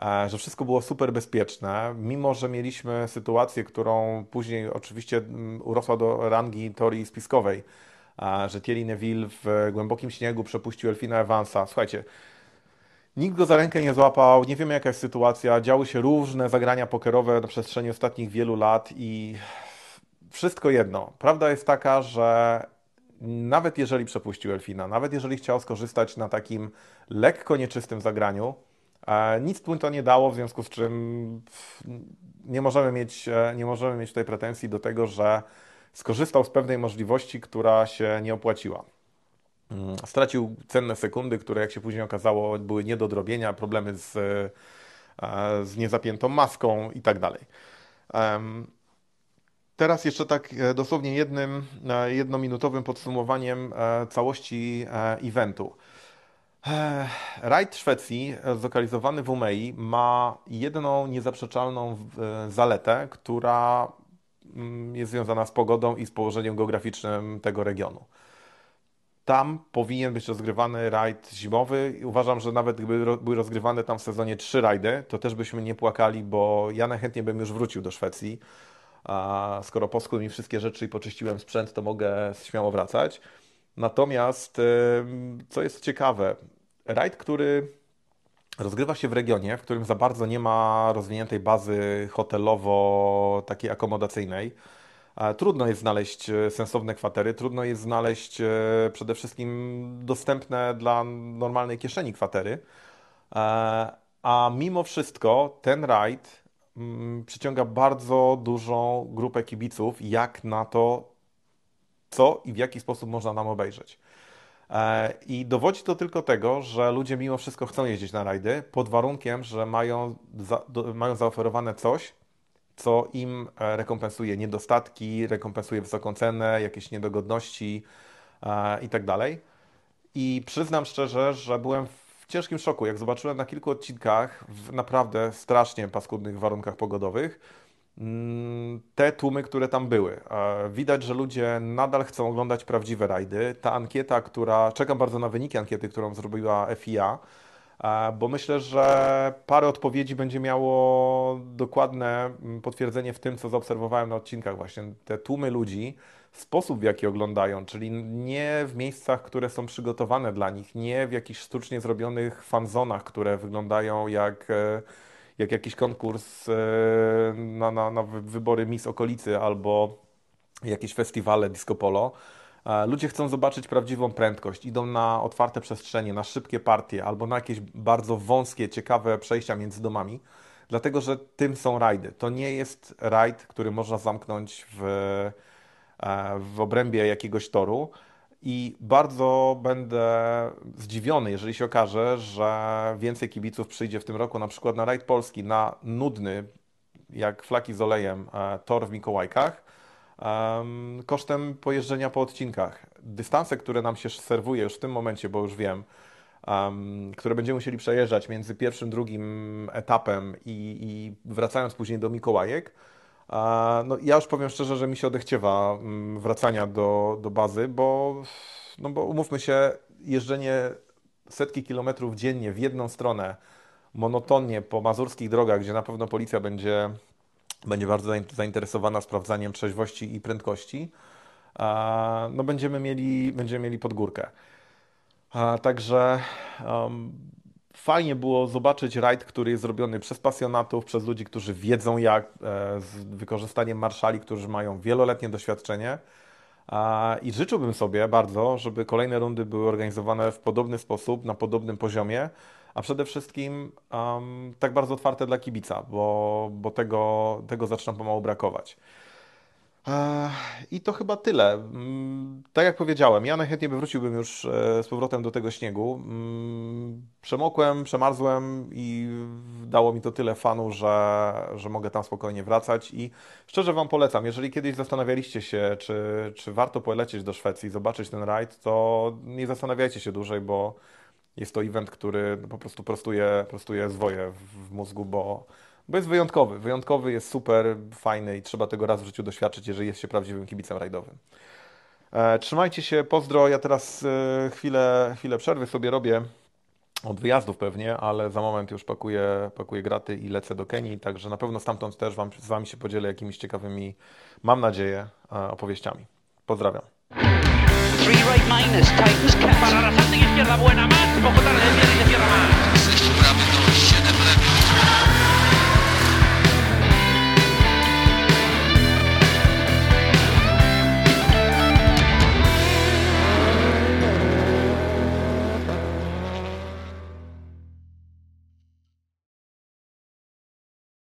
D: e, że wszystko było super bezpieczne, mimo że mieliśmy sytuację, którą później oczywiście mm, urosła do rangi teorii spiskowej, że Thierry Neville w głębokim śniegu przepuścił Elfina Evansa. Słuchajcie, Nikt go za rękę nie złapał, nie wiemy jaka jest sytuacja. Działy się różne zagrania pokerowe na przestrzeni ostatnich wielu lat i wszystko jedno. Prawda jest taka, że nawet jeżeli przepuścił Elfina, nawet jeżeli chciał skorzystać na takim lekko nieczystym zagraniu, E, Nic mu to nie dało, w związku z czym nie możemy mieć, e, nie możemy mieć tutaj pretensji do tego, że skorzystał z pewnej możliwości, która się nie opłaciła. Mm, Stracił cenne sekundy, które jak się później okazało były nie do odrobienia, problemy z, e, z niezapiętą maską i tak dalej. Teraz jeszcze tak e, dosłownie jednym, e, jednominutowym podsumowaniem całości eventu. Rajd Szwecji, zlokalizowany w Umei, ma jedną niezaprzeczalną zaletę, która jest związana z pogodą i z położeniem geograficznym tego regionu. Tam powinien być rozgrywany rajd zimowy uważam, że nawet gdyby były rozgrywane tam w sezonie trzy rajdy, to też byśmy nie płakali, bo ja najchętniej bym już wrócił do Szwecji. A skoro poschły mi wszystkie rzeczy i poczyściłem sprzęt, to mogę śmiało wracać. Natomiast, co jest ciekawe, rajd, który rozgrywa się w regionie, w którym za bardzo nie ma rozwiniętej bazy hotelowo takiej akomodacyjnej. E, Trudno jest znaleźć e, sensowne kwatery, trudno jest znaleźć e, przede wszystkim dostępne dla normalnej kieszeni kwatery. A mimo wszystko ten rajd mm, przyciąga bardzo dużą grupę kibiców, jak na to, co i w jaki sposób można nam obejrzeć. E, I dowodzi to tylko tego, że ludzie mimo wszystko chcą jeździć na rajdy, pod warunkiem, że mają, za, do, mają zaoferowane coś, co im e, rekompensuje niedostatki, rekompensuje wysoką cenę, jakieś niedogodności e, i tak. I przyznam szczerze, że byłem w ciężkim szoku, jak zobaczyłem na kilku odcinkach w naprawdę strasznie paskudnych warunkach pogodowych te tłumy, które tam były. E, Widać, że ludzie nadal chcą oglądać prawdziwe rajdy. Ta ankieta, która, czekam bardzo na wyniki ankiety, którą zrobiła FIA, e, bo myślę, że parę odpowiedzi będzie miało dokładne mm, potwierdzenie w tym, co zaobserwowałem na odcinkach właśnie. Te tłumy ludzi, sposób w jaki oglądają, czyli nie w miejscach, które są przygotowane dla nich, nie w jakichś sztucznie zrobionych fanzonach, które wyglądają jak, e, jak jakiś konkurs e, na, na, na wy- wybory Miss okolicy albo jakieś festiwale disco polo. E, Ludzie chcą zobaczyć prawdziwą prędkość, idą na otwarte przestrzenie, na szybkie partie albo na jakieś bardzo wąskie, ciekawe przejścia między domami, dlatego że tym są rajdy. To nie jest rajd, który można zamknąć w, e, w obrębie jakiegoś toru. I bardzo będę zdziwiony, jeżeli się okaże, że więcej kibiców przyjdzie w tym roku na przykład na rajd polski, na nudny, jak flaki z olejem, e, tor w Mikołajkach, em, kosztem pojeżdżenia po odcinkach. Dystanse, które nam się serwuje już w tym momencie, bo już wiem, em, które będziemy musieli przejeżdżać między pierwszym, drugim etapem i, i wracając później do Mikołajek, No, ja już powiem szczerze, że mi się odechciewa mm, wracania do, do bazy, bo, no bo umówmy się, jeżdżenie setki kilometrów dziennie w jedną stronę, monotonnie po mazurskich drogach, gdzie na pewno policja będzie, będzie bardzo zain- zainteresowana sprawdzaniem trzeźwości i prędkości, no będziemy mieli, będziemy mieli pod górkę. A, Także um, fajnie było zobaczyć rajd, który jest zrobiony przez pasjonatów, przez ludzi, którzy wiedzą jak, e, z wykorzystaniem marszali, którzy mają wieloletnie doświadczenie. I życzyłbym sobie bardzo, żeby kolejne rundy były organizowane w podobny sposób, na podobnym poziomie, a przede wszystkim um, tak bardzo otwarte dla kibica, bo, bo tego, tego zaczyna pomału brakować. Eee, I to chyba tyle. Mm, Tak jak powiedziałem, ja najchętniej by wróciłbym już e, z powrotem do tego śniegu. Mm, Przemokłem, przemarzłem i dało mi to tyle fanu, że, że mogę tam spokojnie wracać. I szczerze Wam polecam, jeżeli kiedyś zastanawialiście się, czy, czy warto polecieć do Szwecji, zobaczyć ten rajd, to nie zastanawiajcie się dłużej, bo jest to event, który po prostu prostuje, prostuje zwoje w mózgu, bo, bo jest wyjątkowy. Wyjątkowy, jest super, fajny i trzeba tego raz w życiu doświadczyć, jeżeli jest się prawdziwym kibicem rajdowym. E, trzymajcie się, pozdro. Ja teraz e, chwilę, chwilę przerwy sobie robię od wyjazdów pewnie, ale za moment już pakuję, pakuję graty i lecę do Kenii, także na pewno stamtąd też wam, z Wami się podzielę jakimiś ciekawymi, mam nadzieję, e, opowieściami. Pozdrawiam.
C: Three right minus,